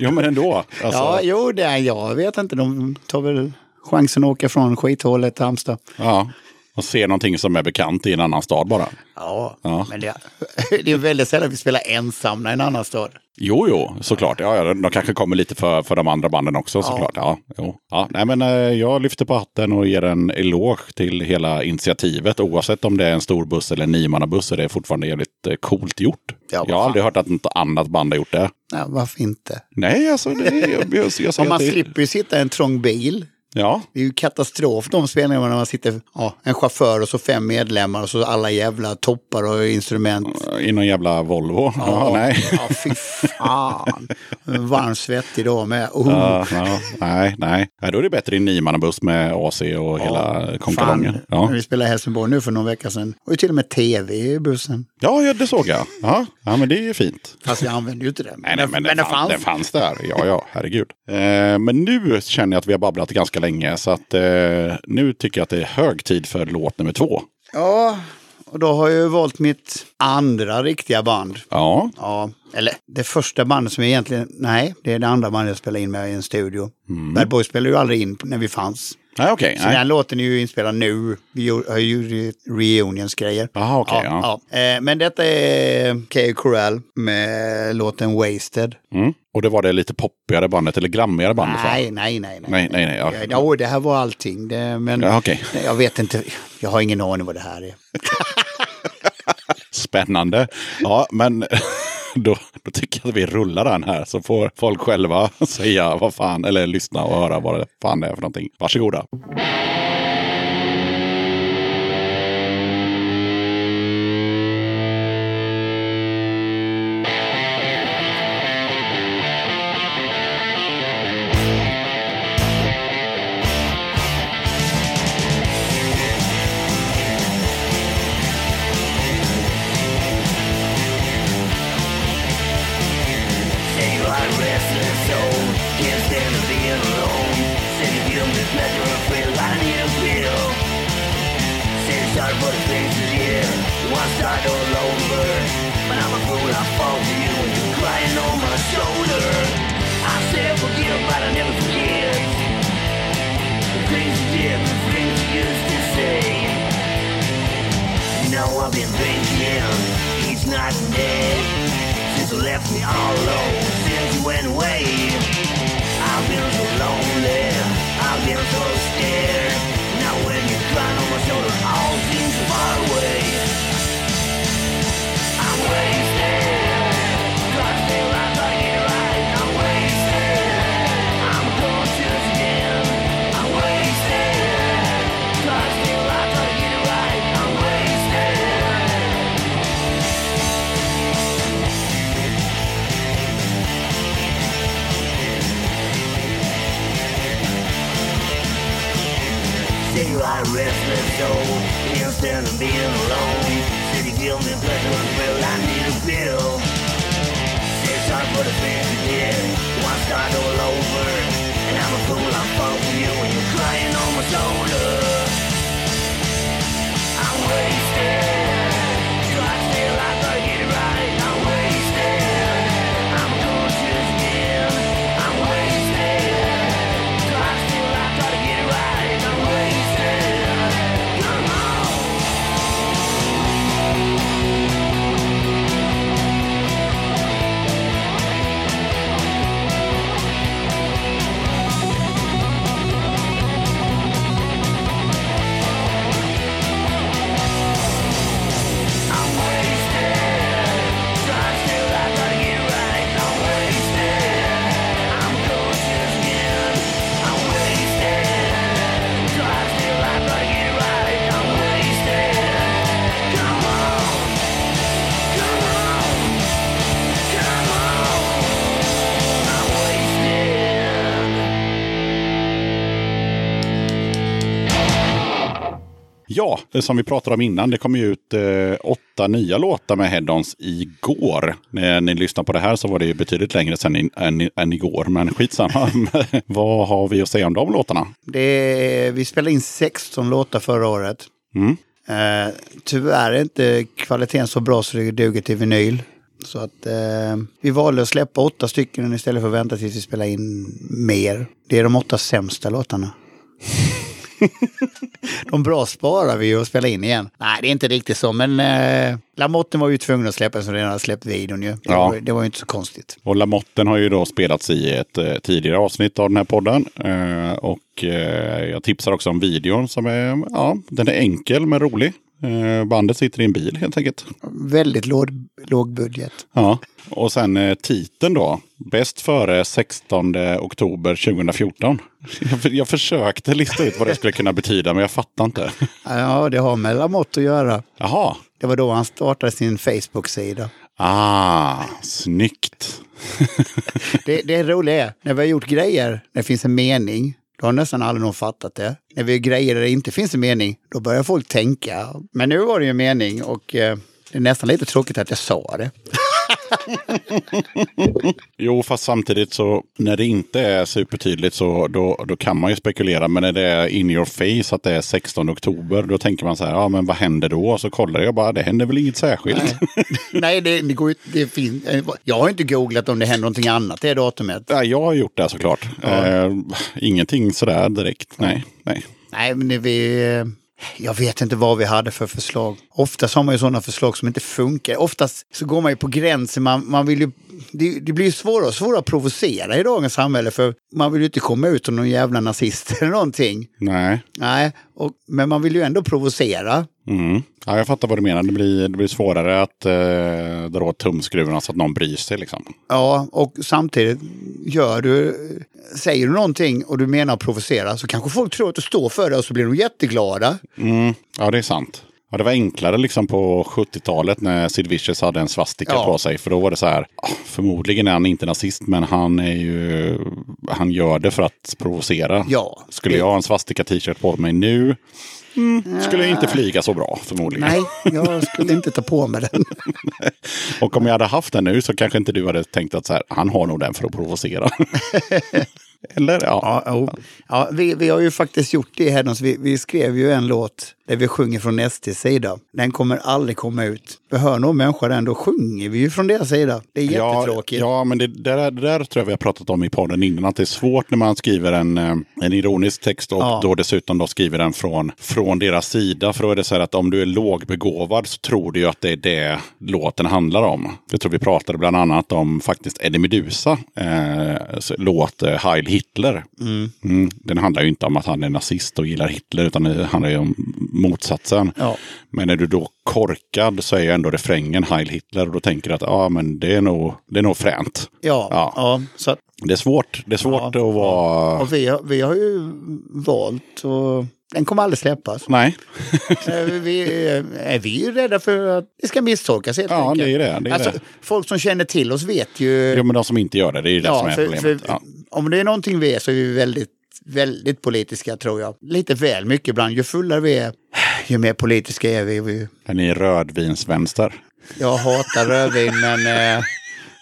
jo, men ändå. Alltså, Ja, jo, det är, jag vet inte. De tar väl chansen att åka från skithålet till Halmstad. ja. Och se någonting som är bekant i en annan stad bara. Ja, Ja. men det, (laughs) det är väldigt sällan vi spelar ensamma i en annan stad. Jo, jo, såklart. Ja, de kanske kommer lite för, för de andra banden också såklart. Ja, jo. Ja, nej, men, eh, jag lyfter på hatten och ger en eloge till hela initiativet. Oavsett om det är en stor buss eller en niomannabuss är det fortfarande jävligt eh, coolt gjort. Ja, jag har aldrig hört att något annat band har gjort det. Ja, varför inte? Nej, alltså det, jag, jag, jag, jag, Om man slipper ju sitta i en trång bil. Ja, Det är ju katastrof de spelningarna när man sitter, ja, en chaufför och så fem medlemmar och så alla jävla toppar och instrument. i någon jävla Volvo. Ja, nej. Ja, fy fan. Varm svettig dag med. Oh. Ja, ja, nej, nej. nej. Då är det bättre i niomannabuss med AC och hela konkalongen. Ja. Vi spelade i Helsingborg nu för någon vecka sedan. Och till och med tv i bussen. Ja, ja, det såg jag. Ja, ja men det är ju fint. Fast vi använde ju inte det. Nej, nej, men, den, fanns. den fanns där. Ja, ja, herregud. Eh, men nu känner jag att vi har babblat ganska länge. Så att eh, nu tycker jag att det är hög tid för låt nummer två. Ja, och då har jag ju valt mitt andra riktiga band. Ja, Ja, eller det första bandet som jag egentligen, nej, det är det andra bandet jag spelar in med i en studio. Bad Boy spelade ju aldrig in när vi fanns. Nej okej. Så nej. den låten är ju inspelad nu. Vi har ju gjort reunions-grejer. Jaha, okej, ja. ja. Eh, Men detta är K.A. Corral med låten Wasted. Mm. Och det var det lite poppigare bandet, eller glammigare bandet? va? Nej, nej, nej. Nej, nej, nej, ja. Ja, ja, det här var allting. Det, men Ja, okej. jag vet inte, jag har ingen aning vad det här är. (laughs) Spännande. Ja, men då, då tycker jag att vi rullar den här. Så får folk själva (laughs) säga vad fan, eller lyssna och höra vad det fan det är för någonting. Varsågoda. Mm. Each night and day since you left me all alone, Say you restless soul, can't stand being alone. You give me pleasure and well, I need a pill. Say sorry for the things you did, to start all over. And I'm a fool, I'm for you when you're crying on my shoulder. I'm wasted, Ja, som vi pratade om innan. Det kom ju ut eh, åtta nya låtar med Head-Ons igår. När ni lyssnar på det här så var det ju betydligt längre sedan i, än, än igår. Men skitsamma. (laughs) Vad har vi att säga om de låtarna? Är, vi spelade in 16 låtar förra året. Mm. Eh, tyvärr är inte kvaliteten så bra så det duger till vinyl. Så att eh, vi valde att släppa åtta stycken istället för att vänta tills vi spelar in mer. Det är de åtta sämsta låtarna. (laughs) de bra sparar vi och spelar in igen. Nej, det är inte riktigt så, men eh, Lamotten var ju tvungen att släppa som redan hade släppt videon ju. Det, Ja. var, det var ju inte så konstigt. Och Lamotten har ju då spelats i ett eh, tidigare avsnitt av den här podden. Eh, och eh, jag tipsar också om videon som är, ja, den är enkel men rolig. Eh, bandet sitter i en bil helt enkelt. Väldigt låg, låg budget. Ja. Och sen eh, titeln då. Bäst före 16 oktober 2014. Jag, jag försökte lista ut vad det skulle kunna betyda men jag fattar inte. Ja, det har med Lamotte att göra. Jaha. Det var då han startade sin Facebook-sida. Ah, snyggt. Det, det roliga är, när vi har gjort grejer, när det finns en mening, då har nästan aldrig någon fattat det. När vi gör grejer där det inte finns en mening, då börjar folk tänka. Men nu var det ju en mening och eh, det är nästan lite tråkigt att jag sa det. Jo, fast samtidigt så när det inte är supertydligt så då, då kan man ju spekulera. Men när det är in your face att det är 16 oktober, då tänker man så här, ja men vad händer då? Och så kollar jag bara, det händer väl inget särskilt. Nej, det, det går ju det finns, Jag har inte googlat om det händer någonting annat det datumet. Ja, jag har gjort det såklart. Eh, ingenting sådär direkt. Nej, nej. Nej, men vi... Jag vet inte vad vi hade för förslag. Oftast har man ju sådana förslag som inte funkar. Oftast så går man ju på gränsen. Man, man vill ju, det, det blir svårare och svårare att provocera i dagens samhälle. För man vill ju inte komma ut som någon jävla nazist (laughs) eller någonting. Nej. Nej, och, men man vill ju ändå provocera. Mm. Ja, jag fattar vad du menar. Det blir, det blir svårare att eh, dra åt tumskruvarna så att någon bryr sig. Liksom. Ja, och samtidigt gör du, säger du någonting och du menar att provocera så kanske folk tror att du står för det och så blir de jätteglada. Mm. Ja, det är sant. Ja, det var enklare liksom på 70-talet när Sid Vicious hade en svastika Ja. på sig. För då var det så här, ah, förmodligen är han inte nazist, men han är ju, han gör det för att provocera. Ja. Skulle jag ha en svastika t-shirt på mig nu, mm, skulle jag inte flyga så bra förmodligen. Nej, jag skulle inte ta på mig den. (laughs) Och om jag hade haft den nu så kanske inte du hade tänkt att så här, han har nog den för att provocera. (laughs) Eller ja. Ja, ja vi, vi har ju faktiskt gjort det här. Vi, vi skrev ju en låt där vi sjunger från STs sida. Den kommer aldrig komma ut. Vi hör någon människa den, då sjunger vi ju från deras sida. Det är Ja, jättetråkigt. ja, men det, där, det där tror jag vi har pratat om i podden innan. Att det är svårt när man skriver en, eh, en ironisk text och Ja. då dessutom då skriver den från, från deras sida. För då är det så här att om du är lågbegåvad så tror du ju att det är det låten handlar om. Jag tror vi pratade bland annat om faktiskt Eddie Meduza eh, låt eh, Heil Hitler. Mm, den handlar ju inte om att han är nazist och gillar Hitler utan det handlar ju om motsatsen. Ja. Men är du då korkad så är ju ändå refrängen Heil Hitler och då tänker du att ja, men det är nog, det är nog fränt. Ja, Ja. ja. så att, Det är svårt, det är svårt Ja, att vara... vi, har, vi har ju valt och den kommer aldrig släppas. Nej, (laughs) Eh, vi, är vi är ju rädda för att det ska misstolkas helt Ja, enkelt. det är det, det är alltså, det. Folk som känner till oss vet ju... jo, men de som inte gör det, det är ju det som är för, problemet. för, ja. Om det är någonting vi är så är vi väldigt, väldigt politiska tror jag. Lite väl mycket ibland. Ju fullare vi är, ju mer politiska är vi. vi Men ni är rödvinsvänster. jag hatar rödvin men... Eh,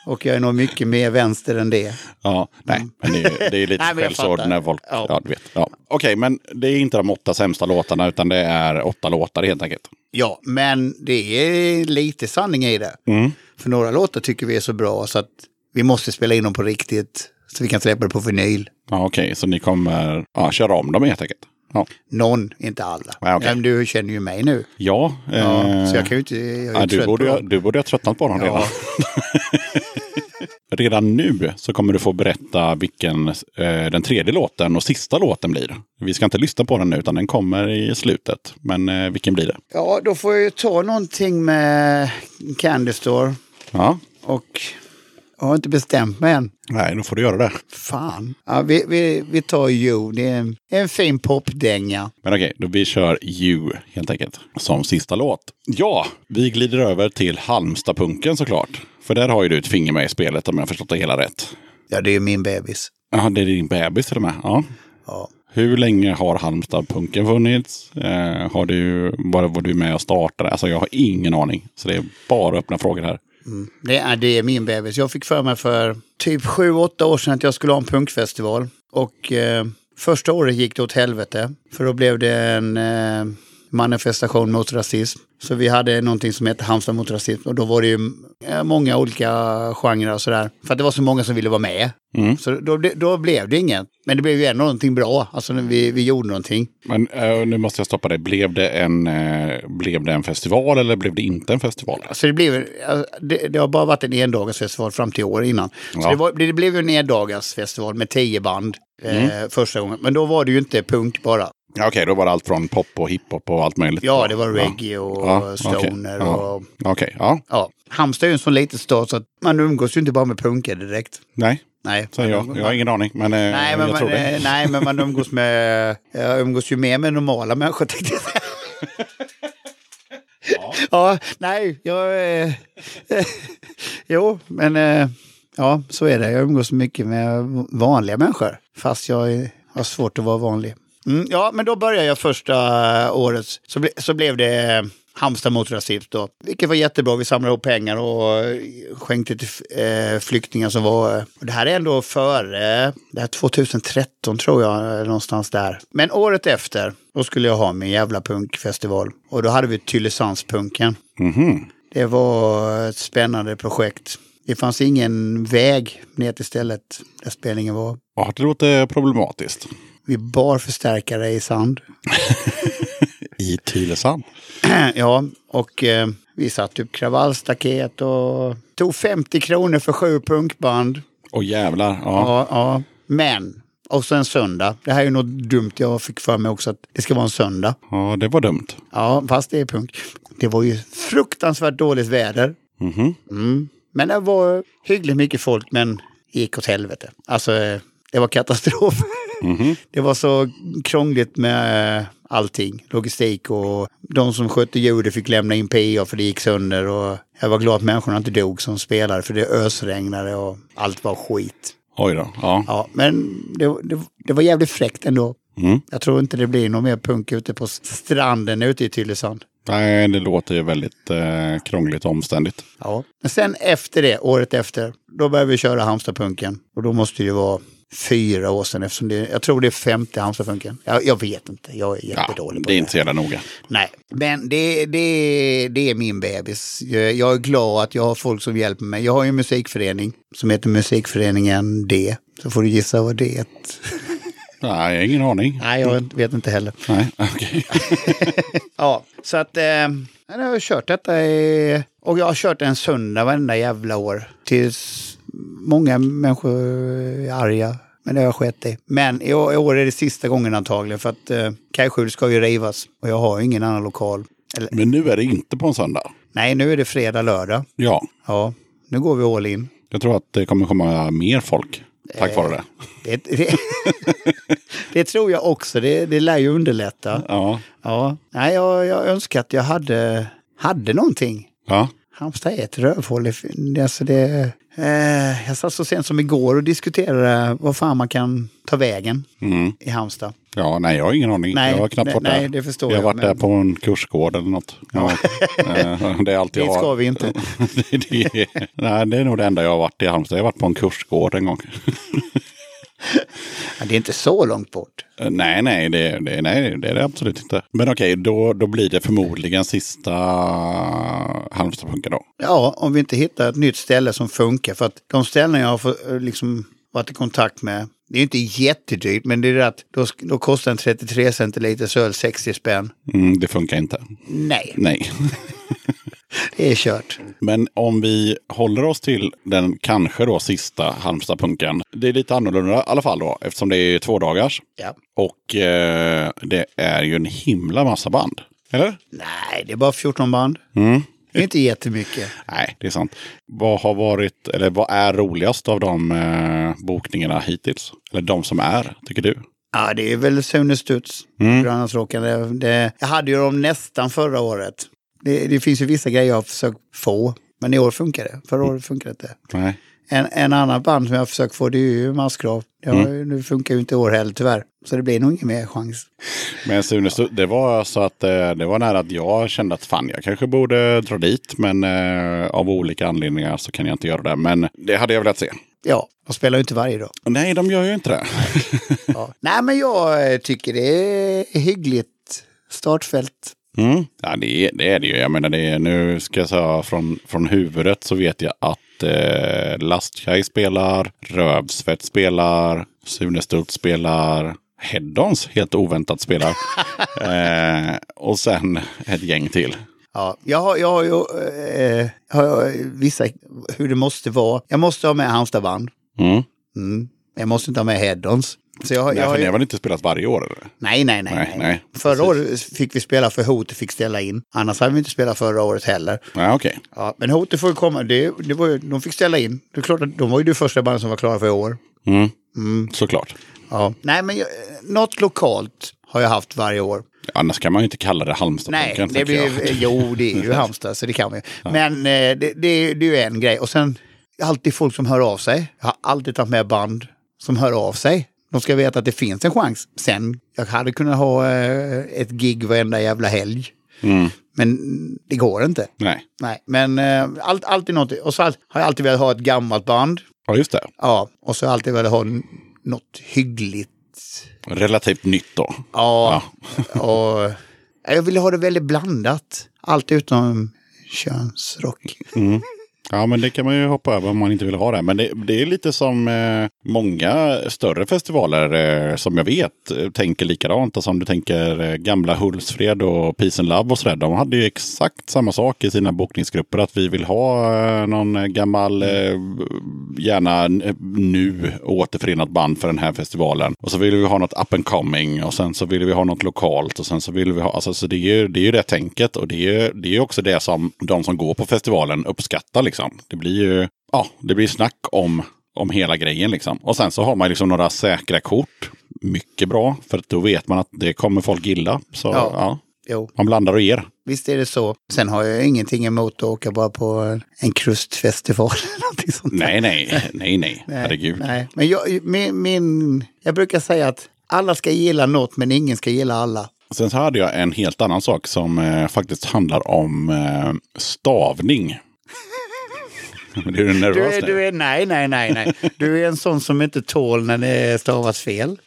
och jag är nog mycket mer vänster än det. Ja, nej, men det, är- det är lite (laughs) skällsord när folk... Ja. Ja. du vet. Ja. Okej, men det är inte de åtta sämsta låtarna utan det är åtta låtar helt enkelt. Ja, men det är lite sanning i det. Mm. För några låtar tycker vi är så bra så att vi måste spela in dem på riktigt. Så vi kan släppa det på vinyl. Ja, Okej, så ni kommer ja, köra om dem helt enkelt? Ja, Någon, inte alla. Ja, okej. Men du känner ju mig nu. ja, Ja, eh, så jag kan ju inte... Jag ja, du, borde, dem. du borde ha tröttnat på dem redan. Ja. (laughs) Redan nu så kommer du få berätta vilken eh, den tredje låten och sista låten blir. Vi ska inte lyssna på den nu utan den kommer i slutet. Men eh, vilken blir det? Ja, då får jag ju ta någonting med Candy Store. Ja, Och jag har inte bestämt mig än. nej, då får du göra det. Fan. Ja, vi, vi, vi tar You. Det är en, en fin popdänga. Men okej, då vi kör You helt enkelt som sista låt. Ja, vi glider över till Halmstadpunken såklart. För där har ju du ett finger med i spelet om jag har förstått det hela rätt. Ja, det är min bebis. Ja, det är din bebis till och med. Ja. Ja. Hur länge har Halmstadpunken funnits? Eh, har du, bara var du med och startade? Alltså jag har ingen aning. Så det är bara öppna frågor här. Mm. Det är, det är min bebis. Jag fick för mig för typ sju, åtta år sedan att jag skulle ha en punkfestival. Och eh, första året gick det åt helvete. För då blev det en eh, manifestation mot rasism. Så vi hade någonting som hette Halmstad mot rasism. Och då var det ju eh, många olika genrer och sådär. För att det var så många som ville vara med. Mm. Så då, då blev det inget. Men det blev ju ändå någonting bra. Alltså vi, vi gjorde någonting. Men eh, nu måste jag stoppa dig. Blev det, en, eh, blev det en festival eller blev det inte en festival? Alltså det, blev, alltså det, det har bara varit en endagarsfestival fram till år innan. Så Ja. det, var, det blev ju en endagarsfestival med tio band eh, första gången. Men då var det ju inte punk bara. Ja, Okej, då var det allt från pop och hiphop och allt möjligt. Ja, det var reggae och Ja, stoner. Ja. Och, Okej, ja. ja. Halmstad är ju en sån liten stad så att man umgås ju inte bara med punkare direkt. Nej, Nej, säger jag. Jag har ingen aning, men, eh, Nej, men jag tror man, det. eh, nej, men man umgås med, (laughs) jag umgås ju mer med normala människor tänkte jag säga. Ja. nej, jag... Eh, (laughs) jo, men eh, ja, så är det. Jag umgås mycket med vanliga människor. Fast jag har svårt att vara vanlig. Mm, ja, men då började jag första året. Så, ble, så blev det eh, Halmstad mot rasism då. Vilket var jättebra. Vi samlade ihop pengar och eh, skänkte till eh, flyktingar som var... eh, det här är ändå före... Det här 2013 tror jag, eh, någonstans där. Men året efter, då skulle jag ha min jävla punkfestival. Och då hade vi Tylösandspunken. Mhm. Det var ett spännande projekt. Det fanns ingen väg ner till stället där spelningen var. Ja, det låter problematiskt. Vi bar förstärkare i sand. (laughs) I Tylösand. (clears throat) ja, och eh, vi satt upp kravallstaket och tog 50 kronor för sju punkband. Och jävlar. Ja. Ja, ja. Men, och så en söndag. Det här är ju något dumt jag fick för mig också att det ska vara en söndag. ja, det var dumt. Ja, fast det är punk. Det var ju fruktansvärt dåligt väder. Mhm. Mm. Men det var hyggligt mycket folk, men gick åt helvete. Alltså, eh, det var katastrof. (laughs) Mhm. Det var så krångligt med eh, allting. Logistik och de som skötte ljudet fick lämna in PA för det gick sönder. Och jag var glad att människorna inte dog som spelare för det ösregnade och allt var skit. Oj då. Ja. Ja, men det, det, det var jävligt fräckt ändå. Mm. Jag tror inte det blir någon mer punk ute på stranden ute i Tylösand. Nej, det låter ju väldigt eh, krångligt och omständigt. Ja. Men sen efter det, året efter, då började vi köra Halmstadpunken. Och då måste det ju vara fyra år sedan. Eftersom det, jag tror det är femte Halmstadfunken. Jag, jag vet inte, jag är Ja, jättedålig på det är inte så jävla noga. Nej, men det, det, det är min bebis. Jag är glad att jag har folk som hjälper mig. Jag har ju en musikförening som heter Musikföreningen D. Så får du gissa vad det är. (laughs) Nej, jag har ingen aning. Nej, jag vet inte heller. Nej, okej. (laughs) Ja, så att eh, jag har kört detta i, och jag har kört en söndag varenda jävla år. Tills många människor är arga. Men det har jag skett i. Men i år, är det sista gången antagligen för att eh, Kajskjul ska ju rivas och jag har ju ingen annan lokal. Eller, Men nu är det inte på en söndag. nej, nu är det fredag, lördag. Ja, Ja, nu går vi all in. jag tror att det kommer komma mer folk tack vare det. Det, det, (laughs) det tror jag också. Det, det lär ju underlätta. Ja, Ja, nej, jag, jag önskar att jag hade, hade någonting. ja. Halmstad är ett rövhål. Alltså det, eh, jag satt så sent som igår och diskuterade vad fan man kan ta vägen Mm. i Halmstad. Ja, nej, jag har ingen aning. Nej, jag har knappt nej, varit där. nej, det förstår jag har jag, varit men- där på en kursgård eller något. Ja. Eh, det är allt jag har. ska vi inte. (laughs) det, det, nej, det är nog det enda jag har varit i Halmstad. Jag har varit på en kursgård en gång. (laughs) Det är inte så långt bort. Eh, nej, nej, det, det, nej, det är det absolut inte. Men okej, då, då blir det förmodligen sista Halmstadpunken då. Ja, om vi inte hittar ett nytt ställe som funkar. För att de ställen jag har fått, eh, liksom, varit i kontakt med, det är inte jättedyrt, men det är att då, då kostar en 33 centiliter öl 60 spänn. Mm, det funkar inte. Nej, Nej. (laughs) det är kört. Men om vi håller oss till den kanske då sista Halmstadpunken. Det är lite annorlunda i alla fall då, eftersom det är två dagars. Ja. Och eh, det är ju en himla massa band. Eller? Nej, det är bara 14 band. Mm. Det är inte jättemycket. Nej, det är sant. Vad har varit, eller vad är roligast av de eh, bokningarna hittills? Eller de som är, tycker du? Ja, det är väl Sune Studs, Mm. Det, det, jag hade ju dem nästan förra året. Det, det finns ju vissa grejer jag har försökt få, men i år funkar det. Förra året funkade det inte. Nej. En, en annan band som jag har försökt få det är ju Massgrav. Ja, Mm. Nu funkar ju inte i år heller tyvärr. Så det blir nog ingen mer chans. Men Sune, så det var så att eh, det var nära att jag kände att fan, jag kanske borde dra dit. Men eh, av olika anledningar så kan jag inte göra det. Men det hade jag velat se. Ja, de spelar ju inte varje dag. Nej, de gör ju inte det. Ja. Nej, men jag tycker det är hyggligt startfält. Mm. Ja, det är, det är det ju. Jag menar, det är, nu ska jag säga från, från huvudet så vet jag att eh, Lastkaj spelar, Rövsvett spelar, Sunestult spelar, Heddons helt oväntat spelar. (laughs) eh, och sen ett gäng till. Ja, jag har, jag har ju eh, har vissa hur det måste vara. Jag måste ha med Halmstadband. Mm. Mm. Jag måste inte ha med Head-ons. Så jag, Nej, jag, för ni har väl inte spelat varje år? Eller? nej, nej, nej, Nej, nej. nej, Förra precis. året fick vi spela för Hotet fick ställa in. Annars hade vi inte spelat förra året heller. Nej, okej. Ja, men Hotet får ju komma. Det, det var ju, de fick ställa in. Det är klart att de var ju det första bandet som var klara för i år. Mm. Såklart. Ja. Nej, men jag, något lokalt har jag haft varje år. Annars kan man ju inte kalla det Nej, Halmstadpunken. det blir, jag. jo det är ju Halmstad så det kan vi. (laughs) Men eh, det, det, det är ju en grej. Och sen alltid folk som hör av sig. Jag har alltid tagit med band som hör av sig. De ska veta att det finns en chans. Sen, jag hade kunnat ha eh, ett gig varenda jävla helg. Mm. Men det går inte. Nej. Nej, men eh, allt, alltid något. Och så har jag alltid velat ha ett gammalt band. Ja, just det. Ja, och så har jag alltid velat ha något hyggligt. Relativt nytt då. Ja, (laughs) och jag ville ha det väldigt blandat. Allt utom könsrock. Ja, men det kan man ju hoppa över om man inte vill ha det. Men det, det är lite som eh, många större festivaler eh, som jag vet eh, tänker likadant. Alltså om du tänker eh, gamla Hultsfred och Peace and Love och sådär. De hade ju exakt samma sak i sina bokningsgrupper. Att vi vill ha eh, någon eh, gammal, eh, gärna eh, nu återförenat band för den här festivalen. Och så vill vi ha något up and coming och sen så vill vi ha något lokalt och sen så vill vi ha, alltså så det är ju det, är ju det tänket och det är, det är också det som de som går på festivalen uppskattar liksom. Det blir ju, ja, det blir snack om, om hela grejen liksom. Och sen så har man liksom några säkra kort. Mycket bra, för då vet man att det kommer folk gilla. Så Ja. ja, Jo, man blandar och ger. visst är det så. Sen har jag ingenting emot att åka bara på en- en krustfestival. (laughs) eller någonting sånt där. Nej, nej, nej, nej, herregud. Nej, men jag, min, min, jag brukar säga att alla ska gilla något men ingen ska gilla alla. Sen så hade jag en helt annan sak som eh, faktiskt handlar om eh, stavning. (laughs) (laughs) Men är du Du nervös är, du är, nej, nej, nej, nej. Du är en sån som inte tål när det stavas fel.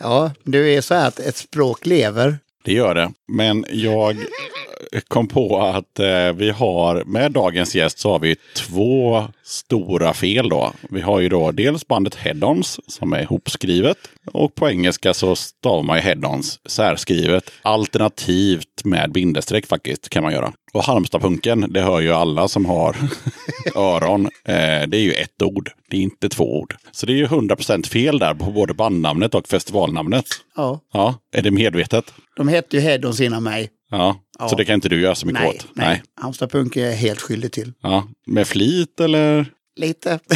Ja, du är så här att ett språk lever. Det gör det. Men jag kom på att eh, vi har, med dagens gäst så har vi två stora fel då. Vi har ju då dels bandet Head-Ons som är ihopskrivet. Och på engelska så stavar man ju Head-Ons särskrivet. Alternativt med bindestreck faktiskt kan man göra. Och Halmstadpunken, det hör ju alla som har (laughs) öron. Eh, det är ju ett ord. Det är inte två ord. Så det är ju 100% fel där på både bandnamnet och festivalnamnet. Ja, Ja, är det medvetet? de hette ju Head-Ons innan mig. Ja, Ja. så det kan inte du göra så mycket Nej, åt? nej. Halmstad Punk är jag helt skyldig till. Ja. Med flit eller? Lite. (laughs)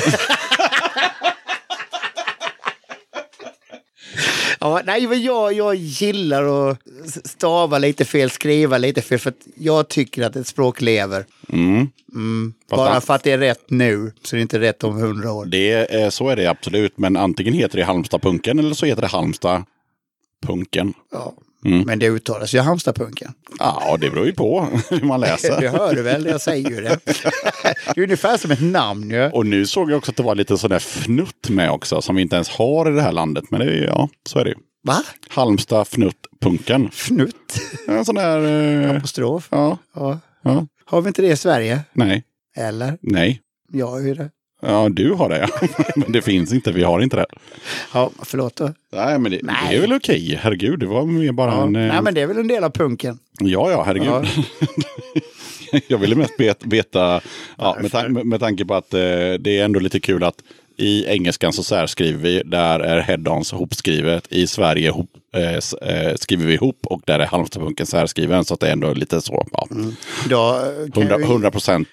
ja, nej, men jag, jag gillar att stava lite fel, skriva lite fel, för att jag tycker att ett språk lever. Mm. Fast Bara för att det är rätt nu, så är det inte rätt om hundra år. Det är, så är det absolut, men antingen heter det Halmstadpunken eller så heter det Halmstadpunken. Ja. Mm. Men det uttalas ju Halmstadpunken. Ja, det beror ju på hur man (laughs) Det läser. hör du väl, jag säger ju det. Det är ungefär som ett namn ju. Och nu såg jag också att det var lite sån där fnutt med också, som vi inte ens har i det här landet. Men det är, ja, så är det ju. Va? Halmstad fnuttpunken. Fnutt? En sån där... Eh, Apostrof? ja, Ja. ja, Har vi inte det i Sverige? nej, Eller? nej. Jag har ju det. Ja, du har det ja. (laughs) Men det finns inte, vi har inte det. Ja, förlåt då. Nej, men det, Nej. det är väl okej. Herregud, det var mer bara Ja. en... eh, Nej, men det är väl en del av punken. Ja, ja, herregud. Ja. (laughs) jag ville mest veta, ja, med, tan- med, tanke på att eh, det är ändå lite kul att i engelskan så särskriver vi, där är head-ons hopskrivet. I Sverige hop, eh, eh, skriver vi ihop och där är Halmstadpunken särskriven. Så att det är ändå lite så, ja, Då kan 100, jag, 100 procent.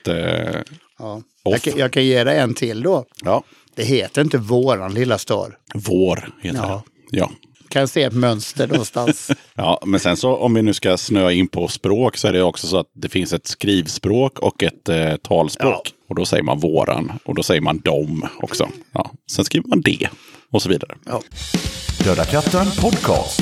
Ja. jag, kan, jag kan ge dig en till då. ja, Det heter inte våran lilla stad. vår heter Ja. det. Ja. Kan jag se ett mönster någonstans? (laughs) Ja, men sen så om vi nu ska snöa in på språk så är det också så att det finns ett skrivspråk och ett eh, talspråk. Ja. Och då säger man våran och då säger man dom också. Ja. Sen skriver man det och så vidare. Ja. Döda katten podcast.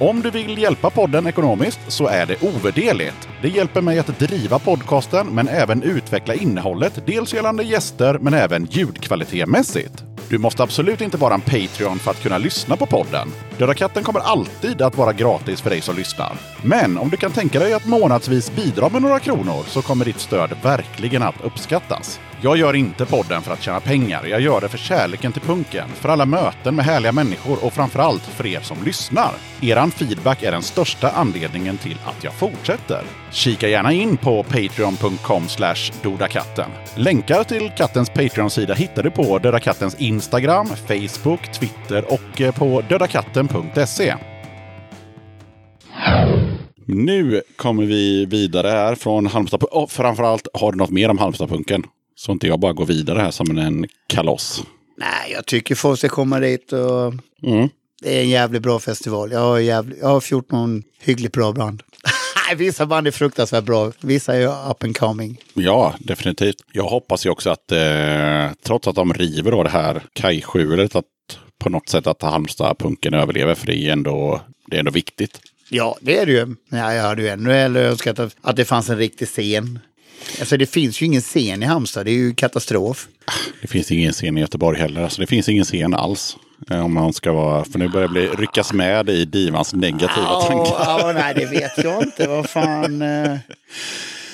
Om du vill hjälpa podden ekonomiskt så är det ovärderligt. Det hjälper mig att driva podcasten men även utveckla innehållet, dels gällande gäster men även ljudkvalitetmässigt. Du måste absolut inte vara en Patreon för att kunna lyssna på podden. Döda katten kommer alltid att vara gratis för dig som lyssnar. Men om du kan tänka dig att månadsvis bidra med några kronor så kommer ditt stöd verkligen att uppskattas. Jag gör inte podden för att tjäna pengar. Jag gör det för kärleken till punken, för alla möten med härliga människor och framförallt för er som lyssnar. Eran feedback är den största anledningen till att jag fortsätter. Kika gärna in på patreon.com slash dodakatten. Länkar till kattens Patreon-sida hittar du på Döda Kattens Instagram, Facebook, Twitter och eh, på dödakatten.se. Nu kommer vi vidare här från Halmstad. Oh, framförallt, har du något mer om Halmstadpunken? Så inte jag bara går vidare här som en kaloss. Nej, jag tycker folk ska komma dit och Mm. det är en jävligt bra festival. Jag har, jävligt, jag har 14 hyggligt bra band. Vissa band är fruktansvärt bra, vissa är up and coming. Ja, definitivt. Jag hoppas ju också att eh, trots att de river då det här kajskjulet, att på något sätt att Halmstad-punken överlever. För det är ändå, det är ändå viktigt. Ja, det är det ju. Ja, jag hade ju ännu hellre önskat att, att det fanns en riktig scen. Alltså det finns ju ingen scen i Halmstad, det är ju katastrof. Det finns ingen scen i Göteborg heller. Alltså det finns ingen scen alls. Eh, Om man ska vara, för nu börjar det bli, ryckas med i Divans negativa tankar. Ja, nej, det vet jag inte. Vad fan. eh,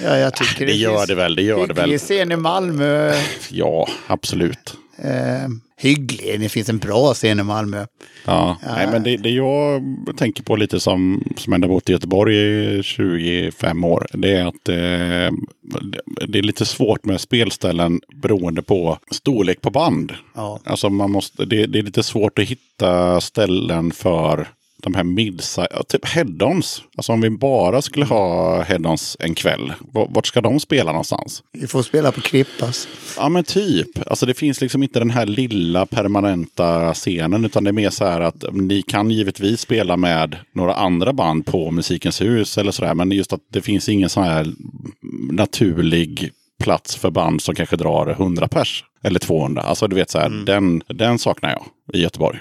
Ja, jag tycker Det gör finns det väl, det gör det väl. hygglig scen i Malmö. Ja, absolut. Eh, hygglig, det finns en bra scen i Malmö. Ja, Nej, men det, det jag tänker på lite som, som ändå bott i Göteborg i 25 år. Det är att eh, det är lite svårt med spelställen beroende på storlek på band. Ja. Alltså man måste, det, det är lite svårt att hitta ställen för de här midsize, typ head-ons. Alltså om vi bara skulle ha head-ons en kväll, vart ska de spela någonstans? Vi får spela på Krippas. Ja men typ. Alltså det finns liksom inte den här lilla permanenta scenen utan det är mer så här att ni kan givetvis spela med några andra band på Musikens hus eller sådär. Men just att det finns ingen sån här naturlig plats för band som kanske drar 100 pers. Eller 200. Alltså du vet så här, den, den saknar jag i Göteborg.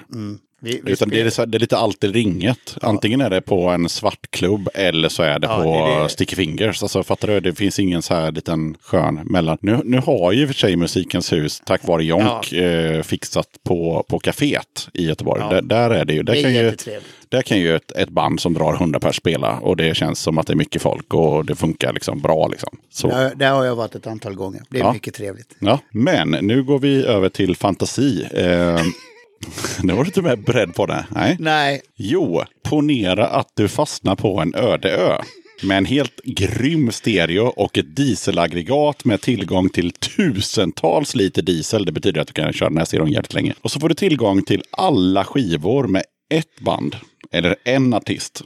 Vi, vi Utan det, är, det är lite allt i ringet. Antingen är det på en svart klubb eller så är det Ja, på det det. Sticky Fingers. Alltså fattar du? Det finns ingen så här liten skön mellan. Nu, nu har ju för sig Musikens hus tack vare Jonk eh, fixat på, på kaféet i Göteborg. Ja. Där, där är det ju. Där Det är kan ju, där kan ju ett, ett band som drar 100 pers spela och det känns som att det är mycket folk och det funkar liksom bra liksom. Så. Där, där har jag varit ett antal gånger. Det är Ja. mycket trevligt. Ja, men nu går vi över till fantasi. Eh, nu var du inte med beredd på det. Nej. Nej, Jo, ponera att du fastnar på en öde ö. Med en helt grym stereo och ett dieselaggregat med tillgång till tusentals liter diesel. Det betyder att du kan köra den här stereon jävligt länge. Och så får du tillgång till alla skivor med ett band. Eller en artist.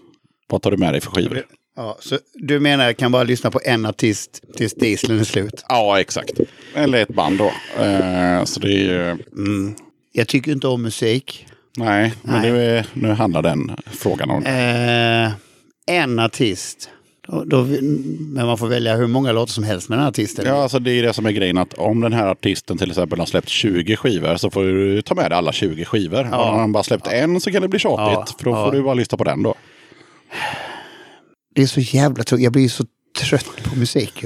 Vad tar du med dig för skivor? ja, så du menar jag kan bara lyssna på en artist tills dieseln är slut? Ja, exakt. Eller ett band då. Eh, så det är ju... Jag tycker inte om musik. Nej, men Nej. Nu, är, nu handlar den frågan om... Eh, en artist. Då, då, men man får välja hur många låtar som helst med den här artisten. Ja, alltså det är det som är grejen att om den här artisten till exempel har släppt 20 skivor så får du ta med dig alla 20 skivor. Ja. Om han bara släppt en så kan det bli tjatigt. Ja. För då Ja. får du bara lyssna på den då. Det är så jävla tråkigt. Jag blir så trött på musik.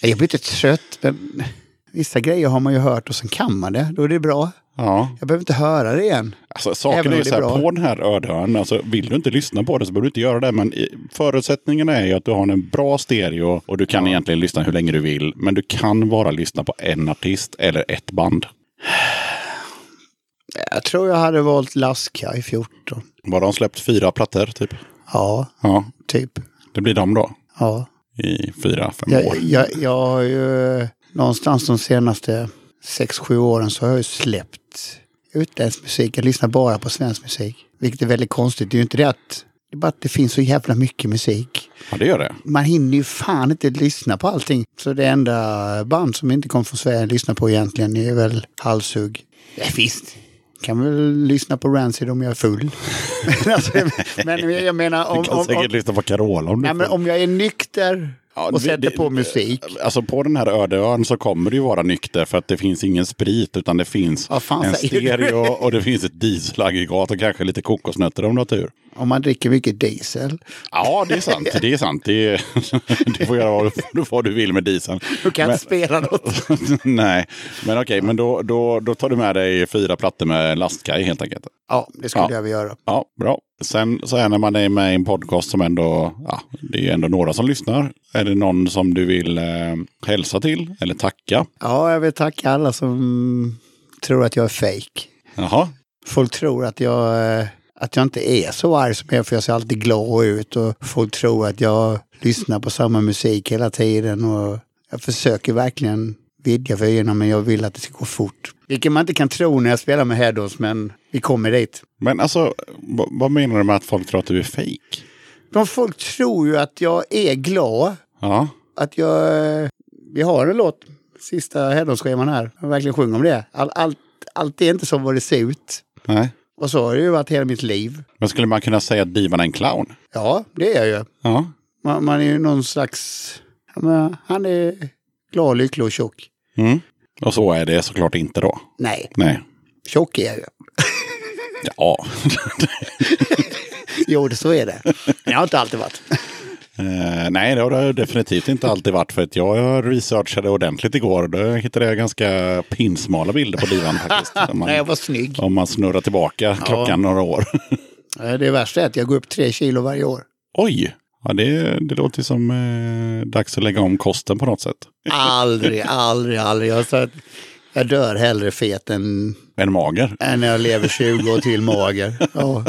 Jag blir inte trött, men vissa grejer har man ju hört och sen kan man det. Då är det bra. Ja, Jag behöver inte höra det igen. alltså saken är ju så är här, bra. på den här ödön, alltså vill du inte lyssna på det så behöver du inte göra det. Men förutsättningen är ju att du har en bra stereo och du kan egentligen lyssna hur länge du vill. Men du kan bara lyssna på en artist eller ett band. Jag tror jag hade valt Laska i 14. Bara de släppt fyra plattor typ. Ja, Ja, typ. det blir de då. Ja. I fyra, fem Jag, år. jag, jag har ju någonstans de senaste sex sju åren så har jag ju släppt utländsk musik. Jag lyssnar bara på svensk musik. Vilket är väldigt konstigt. Det är ju inte det att det är bara att det finns så jävla mycket musik. Ja, det gör det. Man hinner ju fan inte lyssna på allting. Så det enda band som inte kommer från Sverige att lyssna på egentligen är väl Halshugg. Ja, visst, kan väl lyssna på Rancid om jag är full. (laughs) men, alltså, men jag menar om, Du kan om, säkert om, lyssna på Carola om du nej, men om jag är nykter Ja, och sätter det- på musik. Alltså på den här öde ön så kommer det ju vara nykter för att det finns ingen sprit utan det finns fan en stereo och det finns ett dieselaggregat och kanske lite kokosnötter om du har tur. Om man dricker mycket diesel. Ja, det är sant. Det är sant. Det är, (laughs) du får göra vad du, vad du vill med dieseln. Du kan Men- spela något. (laughs) Nej, men okej, men då, då, då tar du med dig fyra plattor med lastkaj helt enkelt. Ja, det skulle Ja. jag vilja göra. Ja, bra. Sen så är när man är med i en podcast som ändå, ja, det är ju ändå några som lyssnar. Är det någon som du vill eh, hälsa till eller tacka? Ja, jag vill tacka alla som tror att jag är fake. Jaha, Folk tror att jag, eh, att jag inte är så arg som jag är för jag ser alltid glad ut och folk tror att jag lyssnar på samma musik hela tiden och jag försöker verkligen vidga vyerna men jag vill att det ska gå fort. Vilket man inte kan tro när jag spelar med Headons men vi kommer dit. men alltså vad menar du med att folk tror att du är? De folk tror ju att jag är glad. Ja, Att jag... Vi har en låt, sista Headons-scheman här. Jag verkligen sjunger om det. All, allt, allt är inte som vad det ser ut. nej. Och så har det ju varit hela mitt liv. Men skulle man kunna säga att divan är en clown? Ja, det är jag ju. Ja, Man, man är ju någon slags... Han är glad, lycklig och tjock. Mm. och så är det såklart inte då. Nej, Nej. tjock är jag ju. Ja, (laughs) Jo, det så är det. Jag har inte alltid varit. Eh, nej, det har det definitivt inte alltid varit. För att jag researchade ordentligt igår och då hittade jag ganska pinsmala bilder på divan faktiskt. Om (laughs) Nej, jag var snygg. om man snurrar tillbaka klockan några år. Eh, Det värsta är att jag går upp tre kilo varje år. Oj! Ja, det, det låter som eh, dags att lägga om kosten på något sätt. Aldrig, aldrig, aldrig. Jag, att jag dör hellre fet än, En mager. än när jag lever 20 år till mager. (laughs) Ja.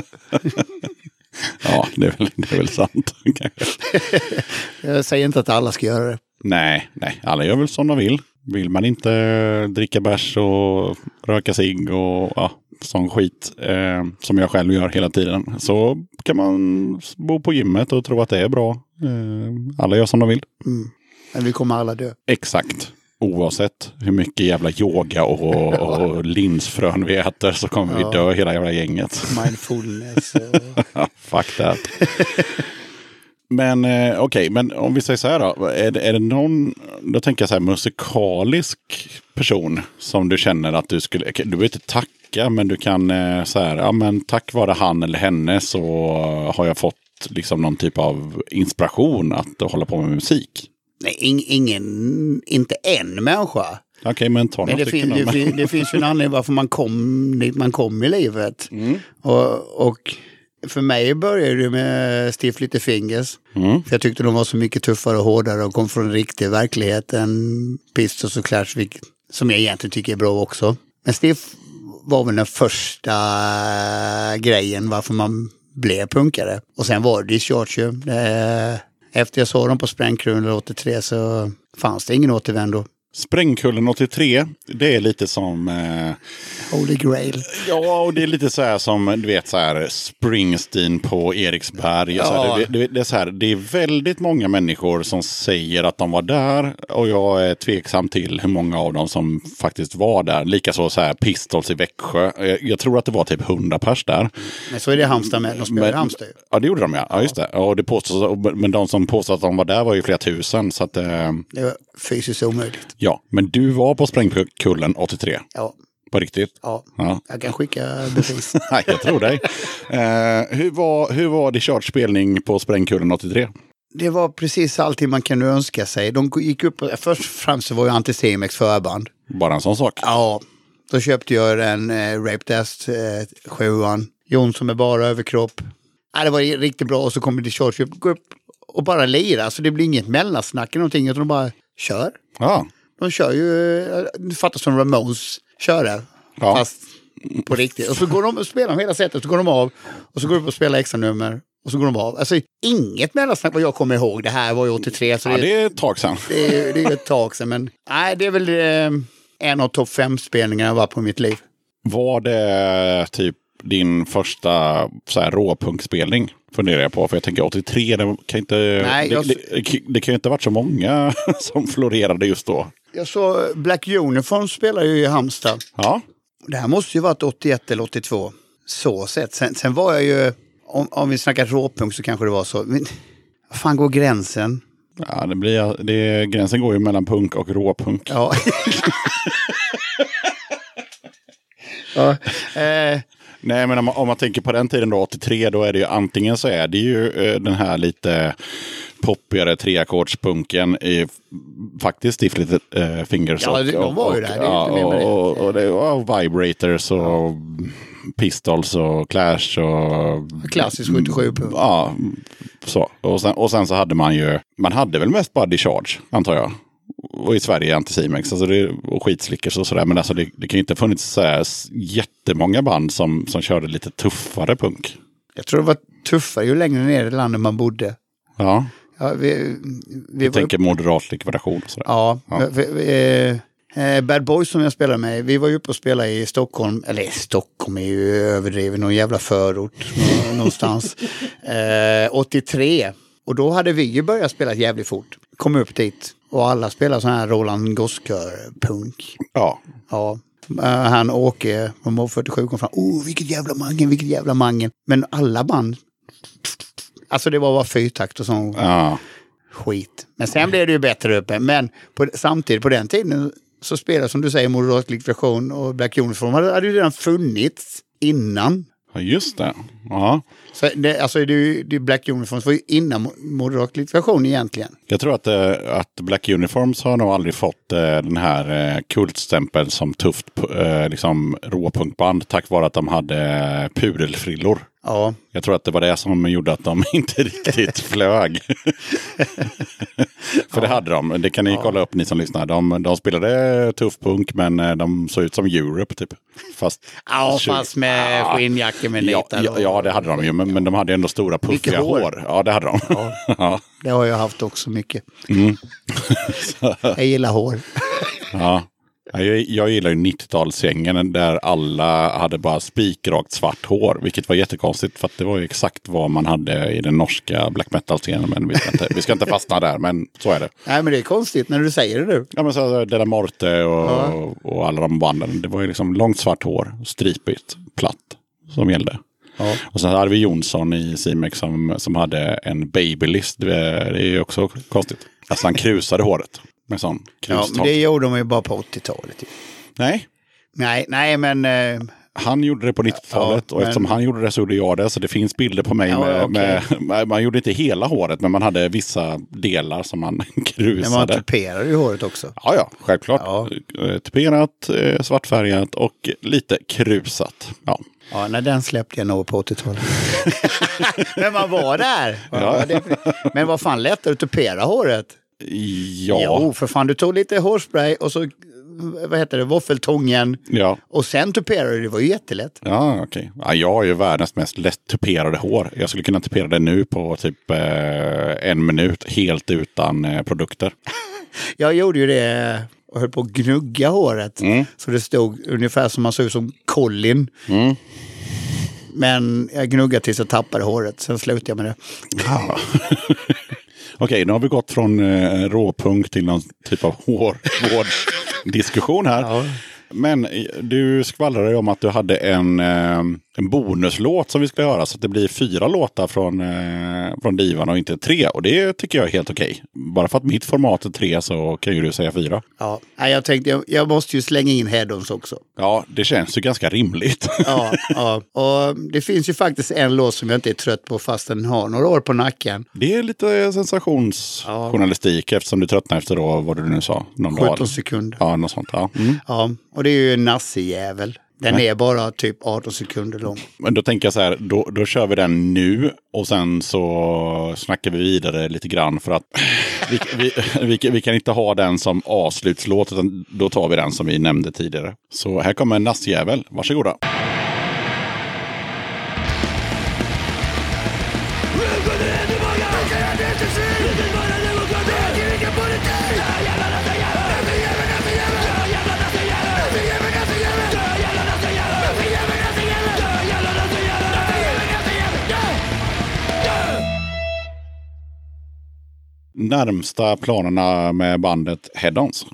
Ja, det är väl, det är väl sant. (laughs) Jag säger inte att alla ska göra det. nej, nej, alla gör väl som de vill. Vill man inte dricka bärs och röka cigg och ja, sån skit eh, som jag själv gör hela tiden. Så kan man bo på gymmet och tro att det är bra. Eh, alla gör som de vill. Men vi kommer alla dö. Exakt. Oavsett hur mycket jävla yoga och, och (laughs) linsfrön vi äter så kommer vi dö hela jävla gänget. Mindfulness och... (laughs) Fuck that. Men eh, okej, men om vi säger så här då. Är det, är det någon, då tänker jag så här musikalisk person som du känner att du skulle, du behöver inte tacka men du kan eh, så här, ja men tack vare han eller henne så har jag fått liksom någon typ av inspiration att hålla på med musik. Nej, ing, ingen, inte en människa. Okej, men ta Men det, fin, det, fin, det finns ju en anledning varför man kom dit man kom i livet. Och, och för mig började det med Stiff Little Fingers. Mm. För jag tyckte de var så mycket tuffare och hårdare och kom från riktig verklighet än Pistols och Clash, som jag egentligen tycker är bra också. Men Stiff var väl den första eh, grejen varför man blev punkare. Och sen var det Discharge ju. Det- eh, Efter jag såg dem på Sprängkronor 83 så fanns det ingen återvändo. Sprängkullen 83, det är lite som... Eh, Holy Grail. ja, och det är lite så här som du vet så här Springsteen på Eriksberg. Så här, Ja. det, det, det, är så här, det är väldigt många människor som säger att de var där. Och jag är tveksam till hur många av dem som faktiskt var där. Likaså så här Pistols i Växjö. Jag, jag tror att det var typ 100 pers där. Men så är det i Halmstad med. De spelar i Halmstad ju. Ja, det gjorde de ja. Ja, just det. Och det påstås, men de som påstår att de var där var ju flera tusen. Så att, eh, Det var fysiskt omöjligt. ja, men du var på Sprängkullen 83. Ja, På riktigt? ja. Ja. jag kan skicka bevis. (laughs) Nej, jag tror dig. Eh, hur var, hur var Discharge spelning på Sprängkullen 83? det var precis allting man kunde önska sig. De gick upp, först och främst så var ju Anticimex förband. Bara en sån sak. Ja, då köpte jag en eh, Rape Dust eh, sjuan. Jonsson med bara överkropp. Ja, det var riktigt bra och så kommer Discharge upp, gå upp och bara lira. Så det blir inget mellansnack eller någonting utan de bara kör. Ja, De kör ju, eh, det fattas som Ramones köra. Ja. Fast på riktigt. Och så går de och spelar de hela sättet, så går de av. Och så går de upp och spelar extra nummer. Och så går de av. Alltså inget mellansnack vad jag kommer ihåg. Det här var ju 83. Så ja det, det är ett tag sedan. det, är, det är ett tag sedan. Men nej, det är väl eh, en av topp fem spelningar jag var på mitt liv. Var det typ din första så här, råpunkspelning? Funderar jag på. För jag tänker 83, det kan inte, Nej, jag- det, det, det kan ju inte ha varit så många (laughs) som florerade just då. Jag såg Black Uniform spelar ju i Halmstad. Ja, Det här måste ju varit 81 eller 82. Så sett. Sen, sen var jag ju, om, om vi snackar råpunk så kanske det var så. Men, fan går gränsen? ja det blir, det, gränsen går ju mellan punk och råpunk. Ja. (laughs) ja. Eh, Nej, men om man, om man tänker på den tiden då, 83, då är det ju antingen så är det ju eh, den här lite poppigare treackordspunken i faktiskt Stiff Little eh, Fingers. Ja, det- de var ju där, ja, och, och, och det var Vibrators och Pistols och Clash och... klassisk 77-punk. Ja, så. Och sen, och sen så hade man ju, man hade väl mest bara Discharge, antar jag. Och i Sverige Anticimex alltså det, och skitslickers och sådär. Men alltså det, det kan ju inte ha funnits så här jättemånga band som, som körde lite tuffare punk. Jag tror det var tuffare ju längre ner i landet man bodde. Ja, Ja, vi, vi jag tänker moderat likvidation och sådär. Ja, Ja. vi- vi- eh, Bad Boys som jag spelar med, vi var ju uppe och spelade i Stockholm, eller Stockholm är ju överdriven, någon jävla förort nå- (laughs) någonstans. Eh, 83, och då hade vi ju börjat spela jävligt fort. Kom upp dit och alla spelade sån här Roland Gosskör-punk. Ja, Ja. Eh, Han Åke från Mob 47 kom fram. Oh, vilket jävla mangen, vilket jävla mangen. Men alla band, alltså det var bara fyrtakt och sån ja. skit. Men sen blev det ju bättre uppe. Men på, samtidigt på den tiden så spelade som du säger Moderat Likvidation och Black Uniform hade, hade ju redan funnits innan. Ja just det. Ja. Så det, alltså det, det Black Uniform var ju innan Mo- Moderat Likvidation egentligen. Jag tror att, eh, att Black Uniforms har nog aldrig fått eh, den här eh, kultstämpeln som tufft eh, liksom, råpunkband tack vare att de hade eh, pudelfrillor. Ja, Jag tror att det var det som gjorde att de (laughs) inte riktigt flög. (laughs) För det hade de. Det kan ni kolla upp ni som lyssnar. De, de spelade tuff punk men eh, de såg ut som Europe typ. Fast, ja fast med Ja. skinnjackor med ja, nitar. ja, ja, det hade de ju. Men, men de hade ändå stora puffiga hår. hår. Ja, det hade de. (laughs) Ja. Det har jag haft också mycket. Mm. jag gillar hår. Ja. Ja, Jag, jag gillar ju 90-talsgängen där alla hade bara spikrakt svart hår. Vilket var jättekonstigt för det var ju exakt vad man hade i den norska black metal-scenen. Men vi ska, inte, vi ska inte fastna där, men så är det. Nej, men det är konstigt när du säger det nu. Ja men så Della Morte och, och alla de banden. Det var ju liksom långt svart hår, stripigt, platt som gällde. Ja. Och sen hade vi Jonsson i Simex som, som hade en babylist. Det är ju också konstigt. Alltså han krusade håret med sån Ja, krustag. men det gjorde de ju bara på 80-talet. ju. Nej, Nej, nej, men... Eh, han gjorde det på 90-talet Ja, och eftersom han gjorde det så gjorde jag det. Så det finns bilder på mig Ja, med, okej. med, Man gjorde inte hela håret men man hade vissa delar som man (laughs) men man krusade. tuperade ju håret också. Ja, ja, självklart. Ja. Eh, Tuperat, eh, svartfärgat och lite krusat. Ja. Ja, när den släppte jag nog på 80-talet. (laughs) men man var där. Ja. Men vad fan lättare att tupera håret? Ja. Jo, för fan du tog lite hårspray och så, vad heter det, våffeltången. Ja, Och sen tuperade du, det var ju jättelätt. ja okej. Ja, jag har ju världens mest lätt tuperade hår. Jag skulle kunna tupera det nu på typ eh, en minut helt utan eh, produkter. (laughs) Jag gjorde ju det och höll på att gnugga håret. Mm. Så det stod ungefär som man såg ut som Colin. Mm. Men jag gnuggade tills jag tappade håret, sen slutade jag med det. Ja. (laughs) Okej, nu har vi gått från eh, råpunk till någon typ av hårvårdsdiskussion här. Ja. Men du skvallrade ju om att du hade en, eh, en bonuslåt som vi ska göra. Så att det blir fyra låtar från, eh, från Divan och inte tre. Och det tycker jag är helt okej. Bara för att mitt format är tre så kan ju du säga fyra. Ja, jag tänkte jag, jag måste ju slänga in head-ons också. Ja, det känns ju ganska rimligt. Ja, ja, och det finns ju faktiskt en låt som jag inte är trött på fast den har några år på nacken. Det är lite sensationsjournalistik eftersom du tröttnar efter då, vad du nu sa. Någon 17 dag. sekunder. Ja, något sånt. Ja. Mm. Ja, och det är ju en nassejävel. Den är bara typ 18 sekunder lång. Men då tänker jag så här, då, då kör vi den nu och sen så snackar vi vidare lite grann för att vi, vi, vi, vi kan inte ha den som avslutslåt utan då tar vi den som vi nämnde tidigare. Så här kommer en nassjävel, varsågoda. Närmsta planerna med bandet Head-Ons.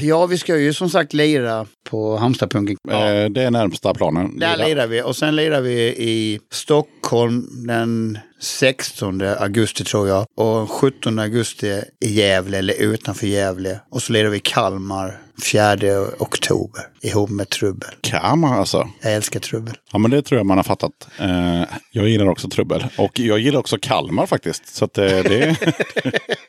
Ja, vi ska ju som sagt lira på Halmstadpunken. Ja. Eh, Det är närmsta planen. Där lirar vi och sen lirar vi i Stockholm den 16 augusti tror jag. Och 17 augusti i Gävle eller utanför Gävle. Och så lirar vi i Kalmar 4 oktober ihop med Trubbel. Kamma alltså. Jag älskar Trubbel. Ja men det tror jag man har fattat. Eh, jag gillar också trubbel. Och jag gillar också Kalmar faktiskt. Så att, eh, det,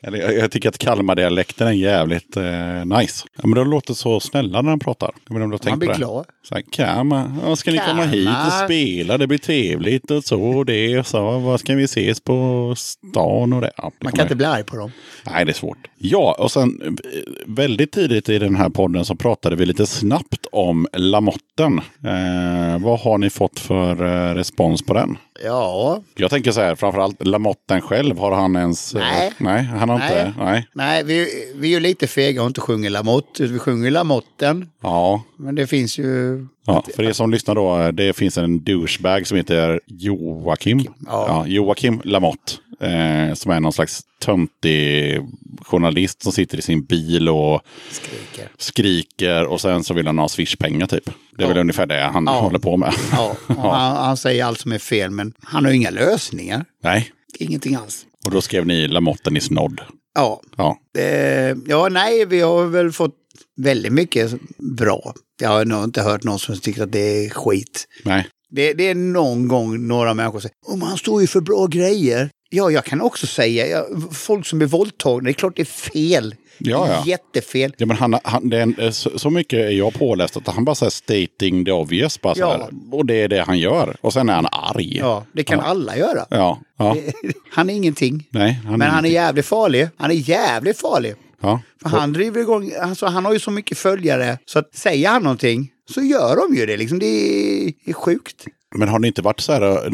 (laughs) jag, jag tycker att Kalmar-dialekten är jävligt eh, nice. Ja, men de låter så snälla när de pratar. Jag om du Man blir glad. Så här, Kalmar, ja, ska ni komma hit och spela? Det blir trevligt och så och det så. Vad ska vi ses på stan och det? Ja, det Man kan inte bli arg på dem. Nej, det är svårt. Ja, och sen eh, väldigt tidigt i den här podden så pratade vi lite snabbt om Lamotten. Eh, vad har ni fått för eh, respons på den? Ja, Jag tänker så här, framförallt Lamotten själv, har han ens... eh, Nej. nej han har Nej. inte... Nej. nej vi, vi är ju lite fega och inte sjunger Lamotte. Vi sjunger Lamotten. Ja. Men det finns ju... ja, för er som lyssnar då, eh, det finns en douchebag som heter Joakim. Ja. Joakim Lamotte. Eh, som är någon slags töntig journalist som sitter i sin bil och Skriker. skriker och sen så vill han ha swishpengar typ. Det är väl Ja. ungefär det han Ja. håller på med. Ja, (laughs) han, han säger allt som är fel men han har inga lösningar. Nej, Ingenting alls. och då skrev ni Lamotten i snodd. Ja, Ja, Eh, ja, nej, vi har väl fått väldigt mycket bra. Jag har nog inte hört någon som tycker att det är skit. nej. Det, det är någon gång några människor säger men han står ju för bra grejer. Ja, jag kan också säga, ja, folk som blir våldtagna, det är klart det är fel. Ja, ja. Jättefel. Ja, men han, han, det är en, så, så mycket är jag påläst att han bara säger stating the obvious. Bara så Ja. här. Och det är det han gör. Och sen är han arg. Ja, det kan alla göra. Ja, ja. (laughs) Han är ingenting. Nej, han Men han är jävligt farlig. Han är jävligt farlig. Ja. För han driver igång, alltså han har ju så mycket följare så att säger han någonting så gör de ju det liksom. Det är, är sjukt. Men har ni inte varit så här eh,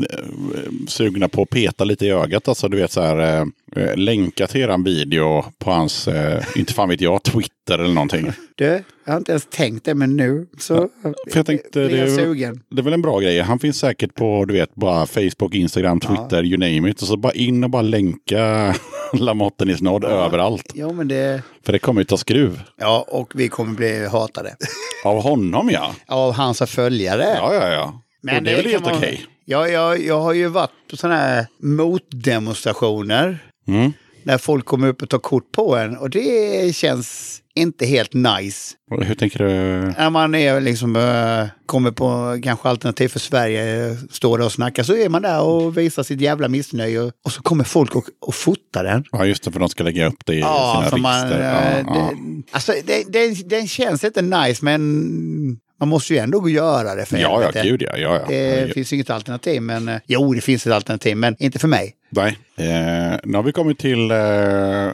sugna på att peta lite i ögat? Alltså du vet så här, eh, länka till eran video på hans, eh, inte fan vet jag, Twitter eller någonting. Du, jag har inte ens tänkt det, men nu så För jag tänkte, blir jag det, sugen. det är väl en bra grej. Han finns säkert på, du vet, bara Facebook, Instagram, Twitter, you name it. Och så bara in och bara länka (laughs) Lamotten i snodd överallt. Ja, men det... För det kommer ju ta skruv. Ja, och vi kommer bli hatade. Av honom ja. Av hans följare. Ja, ja, ja. Men och det är väl helt man- okej. Ja, jag, jag har ju varit på sådana här motdemonstrationer. Mm. När folk kommer upp och tar kort på en. Och det känns inte helt nice. Hur tänker du? När man är liksom, eh, kommer på kanske Alternativ för Sverige, står där och snackar, så är man där och visar sitt jävla missnöje. Och, så kommer folk och, och fotar den. Ja, just det, för de ska lägga upp det i Ja, sina för man, register. eh, ja, ja. alltså, det, det, den känns inte nice, men man måste ju ändå göra det för Ja, ja, gud ja. ja, ja. Det Herregud. finns inget alternativ, men eh, jo, det finns ett alternativ, men inte för mig. Nej. Eh, nu har vi kommit till eh,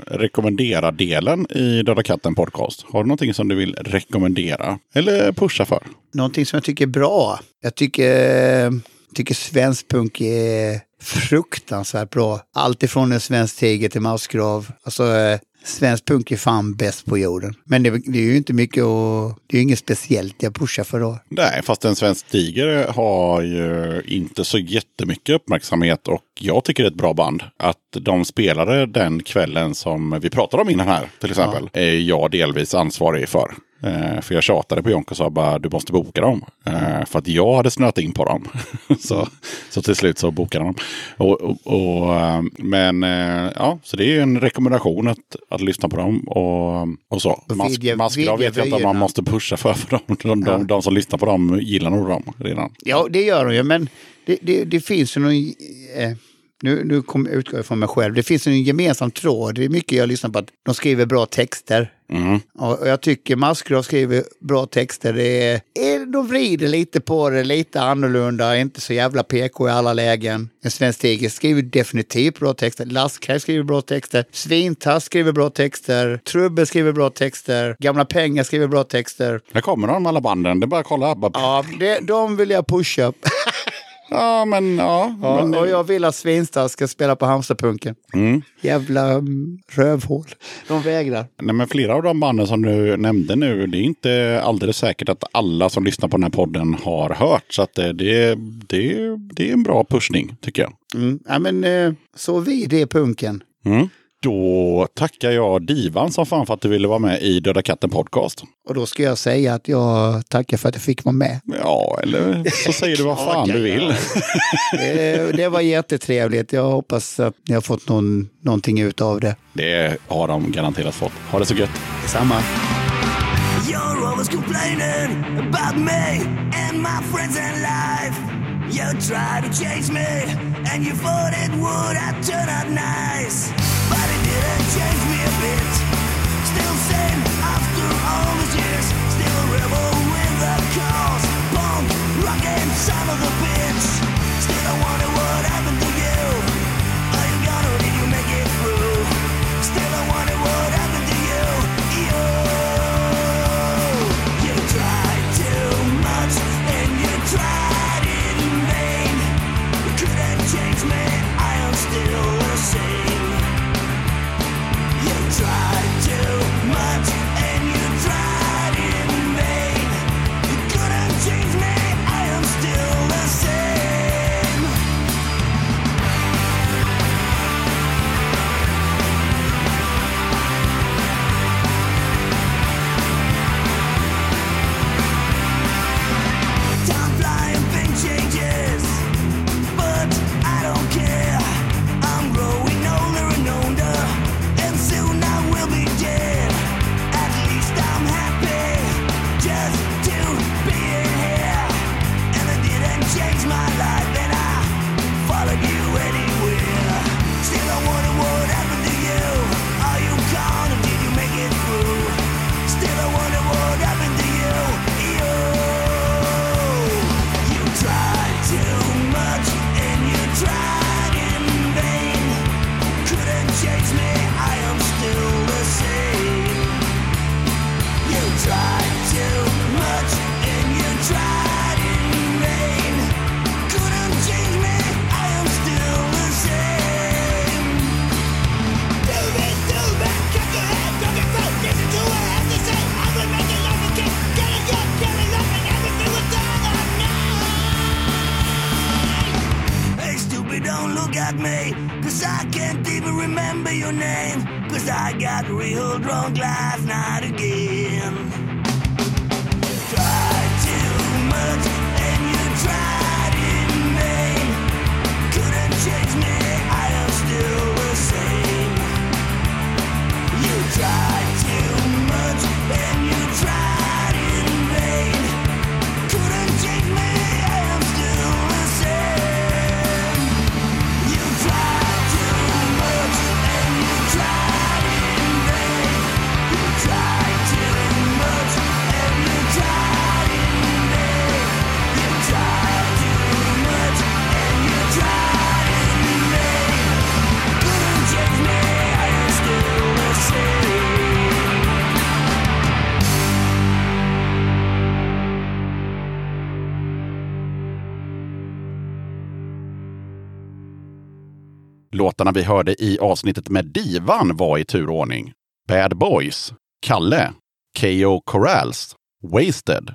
rekommendera-delen i Döda katten podcast. Har du någonting som du vill rekommendera eller pusha för? Någonting som jag tycker är bra. Jag tycker, tycker svensk punk är fruktansvärt bra. Allt ifrån en svensk tiger till massgrav. Alltså, eh, svensk punk är fan bäst på jorden. Men det, det är ju inte mycket och det är ju inget speciellt jag pushar för då. Nej, fast en svensk tiger har ju inte så jättemycket uppmärksamhet och jag tycker det är ett bra band. Att de spelade den kvällen som vi pratade om innan här till exempel är jag delvis ansvarig för. Eh, för jag tjatade på Jonk och sa bara du måste boka dem. Eh, för att jag hade snöat in på dem. (laughs) så, så till slut så bokade de. Och, och, och, eh, men eh, ja, så det är en rekommendation att, att lyssna på dem. Och, och så. Och Mask, vidga- Maskgrav vidga vet jag inte om man måste pusha för. för de, de, de, de som lyssnar på dem gillar nog dem redan. Ja, det gör de ju, men det, det, det finns ju någon... Eh, nu nu kom, utgår jag från mig själv. Det finns en gemensam tråd. Det är mycket jag lyssnar på att de skriver bra texter. Mm. Och jag tycker Maskgrav skriver bra texter. Det är, är, de vrider lite på det, lite annorlunda, inte så jävla PK i alla lägen. En svensk tiger skriver definitivt bra texter. Lastkaj skriver bra texter. Svintass skriver bra texter. Trubbel skriver bra texter. Gamla pengar skriver bra texter. Här kommer de alla banden. Det är bara att kolla. Bara, Ja, det, de vill jag pusha. (laughs) Ja, men ja. Ja, men, och jag vill att Svinstad ska spela på Halmstadpunken. mm. Jävla mm, rövhål. De vägrar. Nej, men flera av de banden som du nämnde nu, det är inte alldeles säkert att alla som lyssnar på den här podden har hört. Så att det, det, det, det är en bra pushning, tycker jag. Mm. Ja, men eh, så vi det punken. Mm. Då tackar jag Divan som fan för att du ville vara med i Döda katten podcast. Och då ska jag säga att jag tackar för att jag fick vara med. Ja, eller så säger du vad (laughs) fan du vill. (laughs) Det, det var jättetrevligt. Jag hoppas att ni har fått någon, någonting ut av det. Det har de garanterat fått. Ha det så gött. Samma. You're always complaining about me and my friends and life. You tried to change me, and you thought it would have turned out nice. But it didn't change me a bit. Still sane after all these years. Still a rebel with the cause. Punk, rockin' son of a bitch. Still I wonder Låtarna vi hörde i avsnittet med Divan var i turordning. Bad Boys, Kalle, K.O. Corrals, Wasted,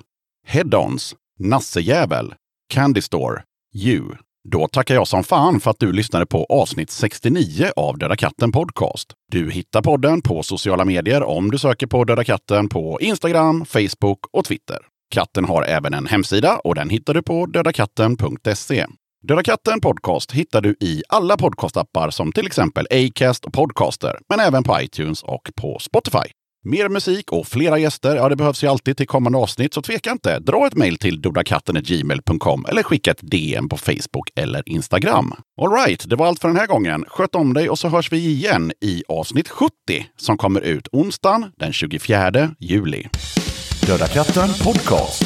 Head-Ons, Nassejävel, Candy Store, You. Då tackar jag som fan för att du lyssnade på avsnitt 69 av Döda katten Podcast. Du hittar podden på sociala medier om du söker på Döda katten på Instagram, Facebook och Twitter. Katten har även en hemsida och den hittar du på dödakatten.se. Döda katten Podcast hittar du i alla podcastappar som till exempel Acast och Podcaster, men även på iTunes och på Spotify. Mer musik och flera gäster, ja det behövs ju alltid till kommande avsnitt, så tveka inte. Dra ett mejl till dodakatten.gmail.com eller skicka ett DM på Facebook eller Instagram. Alright, det var allt för den här gången. Sköt om dig och så hörs vi igen i avsnitt 70 som kommer ut onsdagen den 24 juli. Döda katten Podcast.